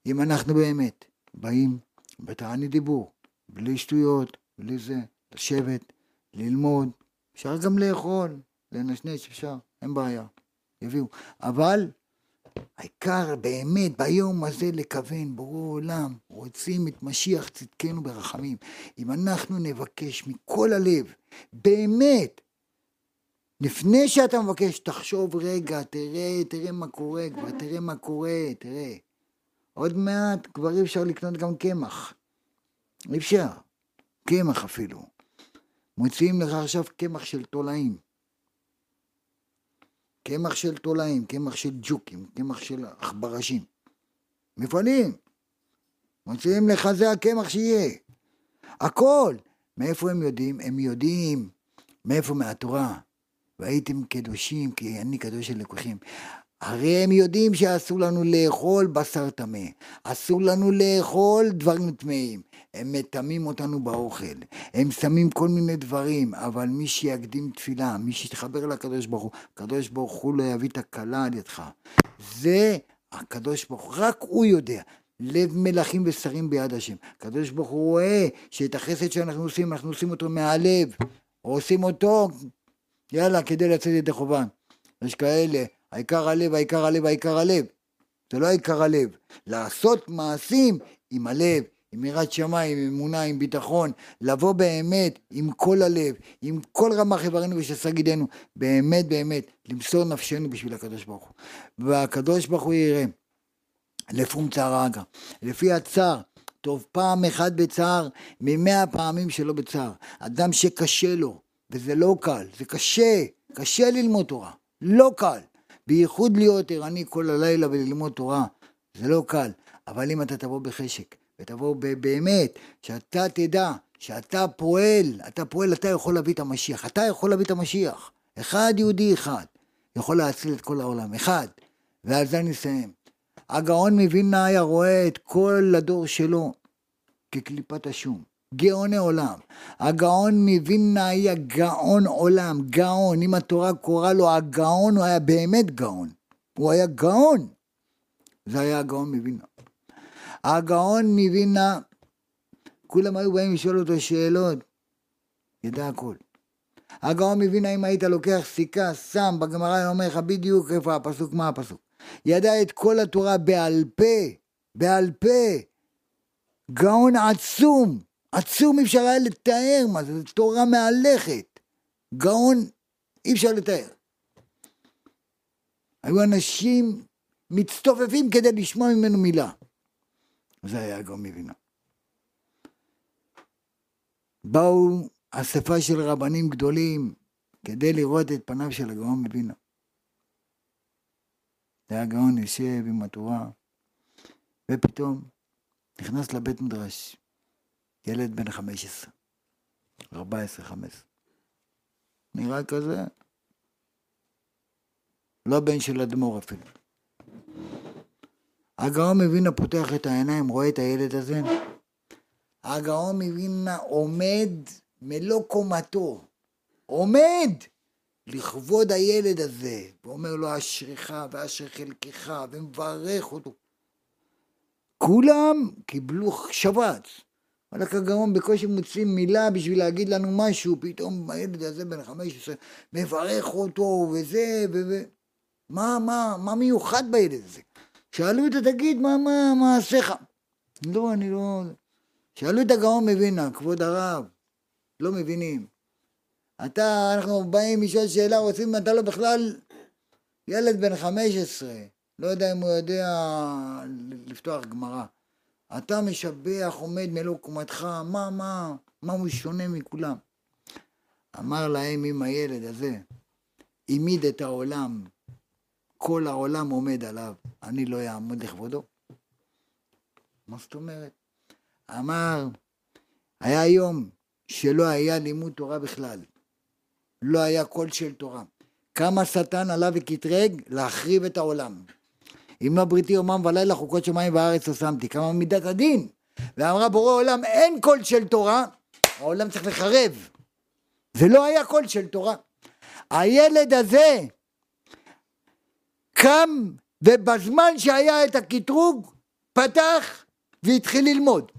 Speaker 1: אם אנחנו באמת באים בתענית דיבור, בלי שטויות, בלי זה, לשבת, ללמוד, אפשר גם לאכול, לנשנש אפשר, אין בעיה, יביאו. אבל העיקר באמת ביום הזה לכוון, ברור עולם, רוצים את משיח צדקנו ברחמים. אם אנחנו נבקש מכל הלב, באמת, לפני שאתה מבקש, תחשוב רגע, תראה, תראה מה קורה כבר, תראה מה קורה, תראה. עוד מעט כבר אי אפשר לקנות גם קמח. אי אפשר. קמח אפילו. מוציאים לך עכשיו קמח של תולעים. קמח של תולעים, קמח של ג'וקים, קמח של עכברשים. מפעלים. מוציאים לך זה הקמח שיהיה. הכל. מאיפה הם יודעים? הם יודעים מאיפה מהתורה. והייתם קדושים כי אני קדוש של לקוחים. הרי הם יודעים שאסור לנו לאכול בשר טמא, אסור לנו לאכול דברים טמאים. הם מטמאים אותנו באוכל, הם שמים כל מיני דברים, אבל מי שיקדים תפילה, מי שיתחבר לקדוש ברוך הוא, הקדוש ברוך הוא לא יביא את הכלה על ידך. זה הקדוש ברוך הוא, רק הוא יודע. לב מלכים ושרים ביד השם. הקדוש ברוך הוא רואה שאת החסד שאנחנו עושים, אנחנו עושים אותו מהלב, עושים אותו, יאללה, כדי לצאת ידי חובה. יש כאלה, העיקר הלב, העיקר הלב, העיקר הלב. זה לא העיקר הלב. לעשות מעשים עם הלב, עם יראת שמיים, עם אמונה, עם ביטחון, לבוא באמת עם כל הלב, עם כל רמ"ח איברנו ושס"ה גידנו, באמת באמת, למסור נפשנו בשביל הקדוש ברוך הוא. והקדוש ברוך הוא יראה. לפום צער אגרא. לפי הצער, טוב פעם אחת בצער, ממאה פעמים שלא בצער. אדם שקשה לו, וזה לא קל, זה קשה, קשה ללמוד תורה, לא קל. בייחוד להיות ערני כל הלילה וללמוד תורה, זה לא קל. אבל אם אתה תבוא בחשק, ותבוא באמת, שאתה תדע שאתה פועל, אתה פועל, אתה יכול להביא את המשיח. אתה יכול להביא את המשיח. אחד יהודי אחד יכול להציל את כל העולם, אחד. ועל זה אני אסיים. הגאון מווילנה היה רואה את כל הדור שלו כקליפת השום. גאוני עולם. הגאון מווילנה היה גאון עולם, גאון. אם התורה קוראה לו הגאון, הוא היה באמת גאון. הוא היה גאון. זה היה הגאון מווילנה. הגאון מווילנה, כולם היו באים לשאול אותו שאלות, ידע הכל. הגאון מווילנה, אם היית לוקח סיכה, שם, בגמרא היה אומר לך בדיוק איפה הפסוק, מה הפסוק. ידע את כל התורה בעל פה, בעל פה. גאון עצום, עצום אי אפשר היה לתאר מה זה, זו תורה מהלכת. גאון אי אפשר לתאר. היו אנשים מצטופפים כדי לשמוע ממנו מילה. זה היה גאון מבינה. באו אספה של רבנים גדולים כדי לראות את פניו של הגאון מבינה. זה היה גאון יושב עם התורה, ופתאום נכנס לבית מדרש ילד בן 15, 14, 15. נראה כזה, לא בן של אדמו"ר אפילו. הגאון מווינה פותח את העיניים, רואה את הילד הזה. הגאון מווינה עומד מלוא קומתו, עומד לכבוד הילד הזה, ואומר לו אשריך ואשר חלקך, ומברך אותו. כולם קיבלו שבץ. וואלכ הגאון בקושי מוצאים מילה בשביל להגיד לנו משהו, פתאום הילד הזה בן 15 מברך אותו וזה, ו... מה, מה, מה מיוחד בילד הזה? שאלו אותו, תגיד, מה, מה מעשיך? לא, אני לא... שאלו את הגאון מבינה, כבוד הרב, לא מבינים. אתה, אנחנו באים לשאול שאלה, רוצים, אתה לא בכלל ילד בן 15, לא יודע אם הוא יודע לפתוח גמרא. אתה משבח, עומד מלוא קומתך, מה, מה, מה הוא שונה מכולם? אמר להם אם הילד הזה העמיד את העולם, כל העולם עומד עליו, אני לא אעמוד לכבודו. מה זאת אומרת? אמר, היה יום שלא היה לימוד תורה בכלל. לא היה קול של תורה. כמה שטן עלה וקטרג להחריב את העולם. אם לא בריתי יומם ולילה חוקות שמיים וארץ לא שמתי. כמה מידת הדין. ואמרה בורא עולם אין קול של תורה, העולם צריך לחרב. ולא היה קול של תורה. הילד הזה קם ובזמן שהיה את הקטרוג פתח והתחיל ללמוד.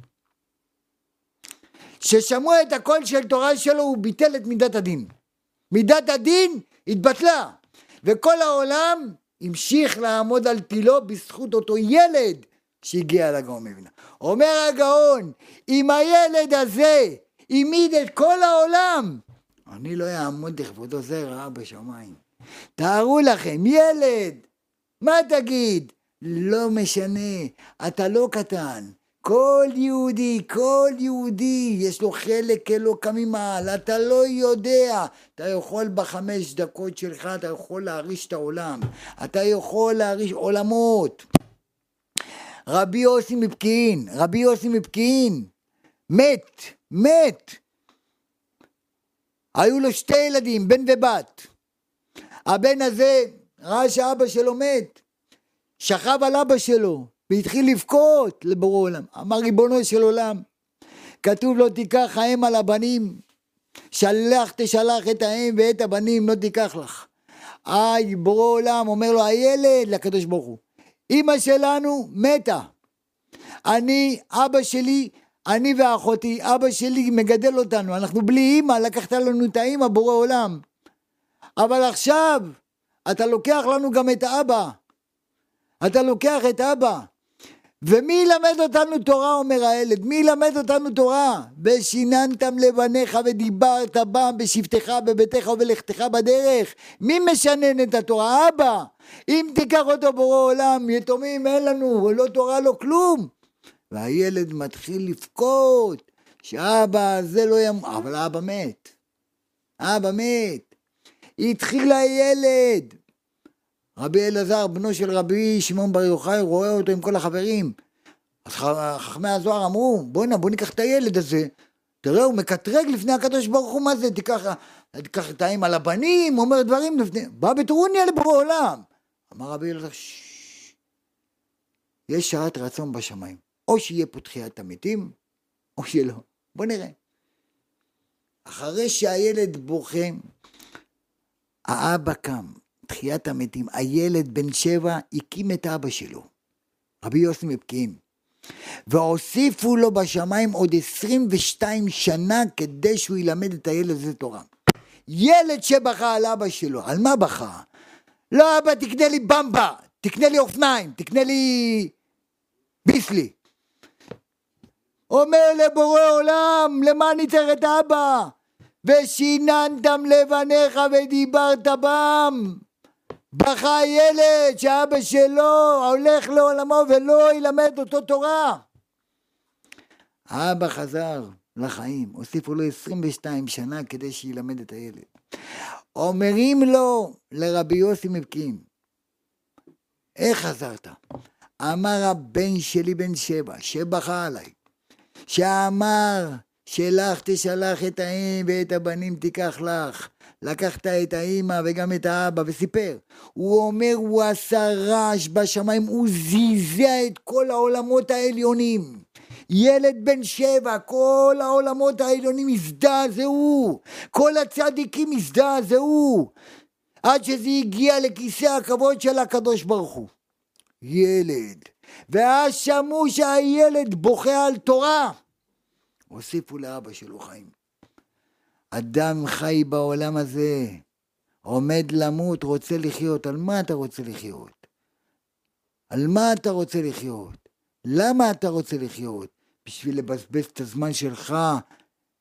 Speaker 1: כששמעו את הקול של תורה שלו הוא ביטל את מידת הדין. מידת הדין התבטלה, וכל העולם המשיך לעמוד על תילו בזכות אותו ילד שהגיע לגאון מבינה. אומר הגאון, אם הילד הזה העמיד את כל העולם, אני לא אעמוד לכבודו זה רעה בשמיים. תארו לכם, ילד, מה תגיד? לא משנה, אתה לא קטן, כל יהודי, כל יהודי, יש לו חלק אלוקא ממעל, אתה לא יודע. אתה יכול בחמש דקות שלך, אתה יכול להריש את העולם. אתה יכול להריש עולמות. רבי יוסי מפקיעין, רבי יוסי מפקיעין, מת, מת. היו לו שתי ילדים, בן ובת. הבן הזה ראה שאבא שלו מת, שכב על אבא שלו, והתחיל לבכות לבורא עולם. אמר ריבונו של עולם, כתוב לא תיקח האם על הבנים, שלח תשלח את האם ואת הבנים לא תיקח לך. איי, בורא עולם אומר לו הילד לקדוש ברוך הוא, אמא שלנו מתה. אני, אבא שלי, אני ואחותי, אבא שלי מגדל אותנו, אנחנו בלי אימא, לקחת לנו את האימא, בורא עולם. אבל עכשיו, אתה לוקח לנו גם את האבא. אתה לוקח את אבא. ומי ילמד אותנו תורה, אומר הילד? מי ילמד אותנו תורה? ושיננתם לבניך ודיברת בם בשבתך בביתך ובלכתך בדרך. מי משנן את התורה? אבא. אם תיקח אותו בורא עולם, יתומים אין לנו, לא תורה, לא כלום. והילד מתחיל לבכות, שאבא זה לא ימ... אבל אבא מת. אבא מת. התחיל הילד. רבי אלעזר, בנו של רבי שמעון בר יוחאי, רואה אותו עם כל החברים. אז חכמי הזוהר אמרו, בואנה, בוא ניקח את הילד הזה. תראה, הוא מקטרג לפני הקדוש ברוך הוא, מה זה? תיקח, תיקח את האם על הבנים, אומר דברים לפני... בא בטרוניה לבורא עולם. אמר רבי אלעזר, יש שעת רצון בשמיים. או שיהיה פה תחיית המתים, או שלא. בוא נראה. אחרי שהילד בוכה, האבא קם, תחיית המתים, הילד בן שבע הקים את אבא שלו, רבי יוסי מפקיעין, והוסיפו לו בשמיים עוד 22 שנה כדי שהוא ילמד את הילד הזה תורה. ילד שבכה על אבא שלו, על מה בכה? לא אבא תקנה לי במבה, תקנה לי אופניים, תקנה לי ביסלי. אומר לבורא עולם, למה אני צריך את אבא? ושיננתם לבניך ודיברת בם. בכה ילד שאבא שלו הולך לעולמו ולא ילמד אותו תורה. האבא חזר לחיים, הוסיפו לו 22 שנה כדי שילמד את הילד. אומרים לו לרבי יוסי מבקין, איך חזרת? אמר הבן שלי בן שבע, שבכה עליי, שאמר שלך תשלח את האם ואת הבנים תיקח לך. לקחת את האימא וגם את האבא וסיפר. הוא אומר, הוא עשה רעש בשמיים, הוא זיזע את כל העולמות העליונים. ילד בן שבע, כל העולמות העליונים הזדעזעו, כל הצדיקים הזדעזעו, עד שזה הגיע לכיסא הכבוד של הקדוש ברוך הוא. ילד. ואז שמעו שהילד בוכה על תורה. הוסיפו לאבא שלו חיים. אדם חי בעולם הזה, עומד למות, רוצה לחיות, על מה אתה רוצה לחיות? על מה אתה רוצה לחיות? למה אתה רוצה לחיות? בשביל לבזבז את הזמן שלך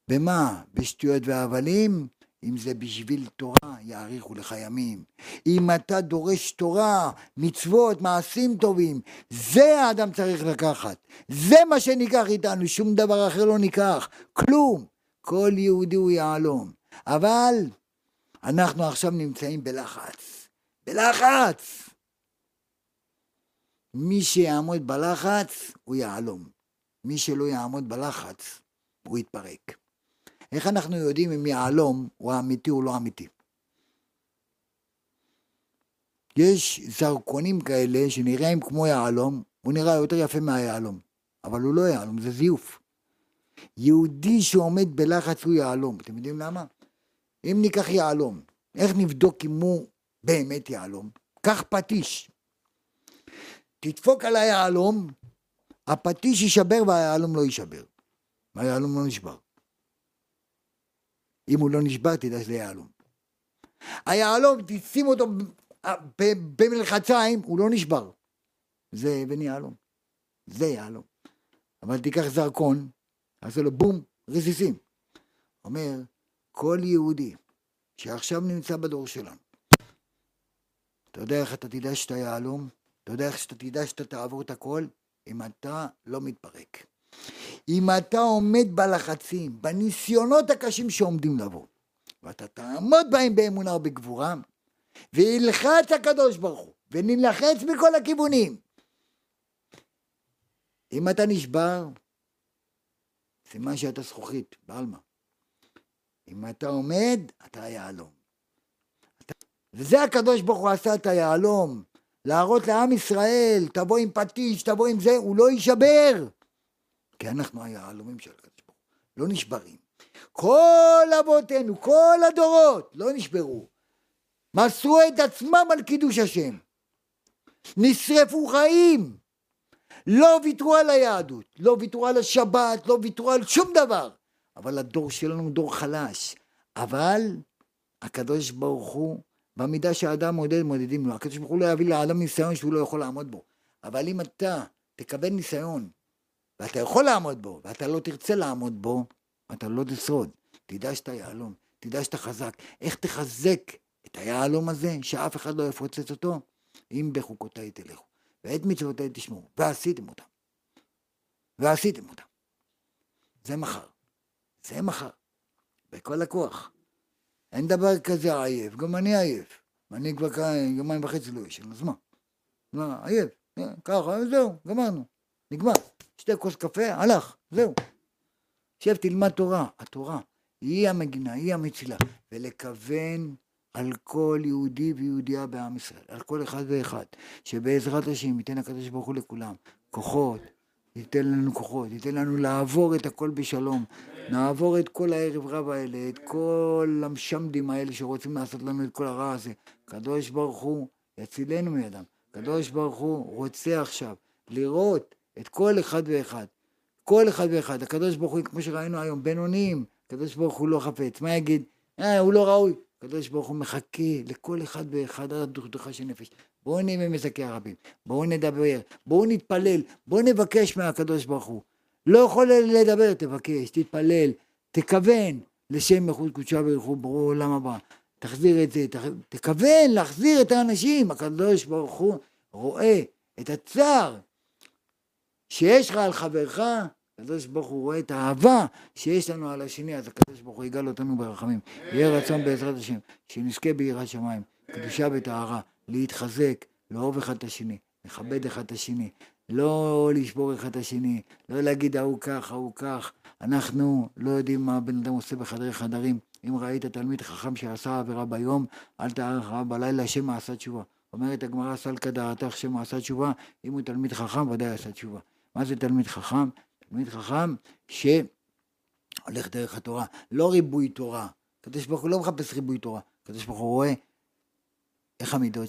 Speaker 1: במה? בשטויות והבלים? אם זה בשביל תורה, יאריכו לך ימים. אם אתה דורש תורה, מצוות, מעשים טובים, זה האדם צריך לקחת. זה מה שניקח איתנו, שום דבר אחר לא ניקח. כלום. כל יהודי הוא יהלום. אבל אנחנו עכשיו נמצאים בלחץ. בלחץ! מי שיעמוד בלחץ, הוא יהלום. מי שלא יעמוד בלחץ, הוא יתפרק. איך אנחנו יודעים אם יהלום הוא אמיתי או לא אמיתי? יש זרקונים כאלה שנראים כמו יהלום, הוא נראה יותר יפה מהיהלום, אבל הוא לא יהלום, זה זיוף. יהודי שעומד בלחץ הוא יהלום, אתם יודעים למה? אם ניקח יהלום, איך נבדוק אם הוא באמת יהלום? קח פטיש, תדפוק על היהלום, הפטיש יישבר והיהלום לא יישבר. והיהלום לא נשבר. אם הוא לא נשבר, תדע שזה יהלום. היהלום, תשים אותו במלחציים, הוא לא נשבר. זה אבן יהלום. זה יהלום. אבל תיקח זרקון, עשה לו בום, רסיסים. אומר, כל יהודי שעכשיו נמצא בדור שלנו, אתה יודע איך אתה תדע שאתה יהלום? אתה יודע איך שאתה תדע שאתה תעבור את הכל? אם אתה לא מתפרק. אם אתה עומד בלחצים, בניסיונות הקשים שעומדים לבוא, ואתה תעמוד בהם באמונה ובגבורה, וילחץ הקדוש ברוך הוא, ונלחץ מכל הכיוונים. אם אתה נשבר, סימן שאתה זכוכית, בעלמא. אם אתה עומד, אתה יהלום. אתה... וזה הקדוש ברוך הוא עשה את היהלום, להראות לעם ישראל, תבוא עם פטיש, תבוא עם זה, הוא לא יישבר. כי אנחנו היהלומים של הקדוש ברוך הוא, לא נשברים. כל אבותינו, כל הדורות, לא נשברו. מסרו את עצמם על קידוש השם. נשרפו חיים. לא ויתרו על היהדות, לא ויתרו על השבת, לא ויתרו על שום דבר. אבל הדור שלנו הוא דור חלש. אבל הקדוש ברוך הוא, במידה שהאדם מודד, מודדים לו. הקדוש ברוך הוא לא יביא לאדם ניסיון שהוא לא יכול לעמוד בו. אבל אם אתה תקבל ניסיון, ואתה יכול לעמוד בו, ואתה לא תרצה לעמוד בו, אתה לא תשרוד. תדע שאתה יהלום, תדע שאתה חזק. איך תחזק את היהלום הזה, שאף אחד לא יפוצץ אותו? אם בחוקותיי תלכו, ואת מצוותיי תשמעו, ועשיתם אותם. ועשיתם אותם. זה מחר. זה מחר. בכל הכוח. אין דבר כזה עייף, גם אני עייף. אני כבר יומיים וחצי לא ישן, אז מה? מה, עייף. ככה, זהו, גמרנו. נגמר. שתי כוס קפה, הלך, זהו. שב, תלמד תורה. התורה היא המגינה, היא המצילה. ולכוון על כל יהודי ויהודייה בעם ישראל, על כל אחד ואחד, שבעזרת השם ייתן הקדוש ברוך הוא לכולם כוחות, ייתן לנו כוחות, ייתן לנו לעבור את הכל בשלום, נעבור את כל הערב רב האלה, את כל המשמדים האלה שרוצים לעשות לנו את כל הרע הזה. קדוש ברוך הוא יצילנו מידם. קדוש ברוך הוא רוצה עכשיו לראות את כל אחד ואחד. כל אחד ואחד. הקדוש ברוך הוא, כמו שראינו היום, בינוניים, הקדוש ברוך הוא לא חפץ. מה יגיד? אה, הוא לא ראוי. הקדוש ברוך הוא מחכה לכל אחד ואחד עד דוכדוכה של נפש. בואו נהיה ממזכי הרבים, בואו נדבר, בואו נתפלל, בואו נבקש מהקדוש ברוך הוא. לא יכול לדבר, תבקש, תתפלל, תכוון לשם מחוץ קודשה ורכו ברור עולם הבא. תחזיר את זה, תח... תכוון להחזיר את האנשים. הקדוש ברוך הוא רואה את הצער שיש לך על חברך, הקדוש ברוך הוא רואה את האהבה שיש לנו על השני, אז הקדוש ברוך הוא יגאל אותנו ברחמים. יהיה רצון בעזרת השם, שנזכה ביראת שמיים, קדושה וטהרה, להתחזק, לאהוב אחד את השני, לכבד אחד את השני, לא לשבור אחד את השני, לא להגיד ההוא כך, ההוא כך. אנחנו לא יודעים מה הבן אדם עושה בחדרי חדרים. אם ראית תלמיד חכם שעשה עבירה ביום, אל תאר אחריו בלילה, השם עשה תשובה. אומרת הגמרא סלקא דעתך שם עשה תשובה, אם הוא תלמיד חכם ודאי עשה תשובה. מה זה תלמיד חכם? תלמיד חכם שהולך דרך התורה, לא ריבוי תורה. הקדוש ברוך הוא לא מחפש ריבוי תורה, הקדוש ברוך הוא רואה איך המידות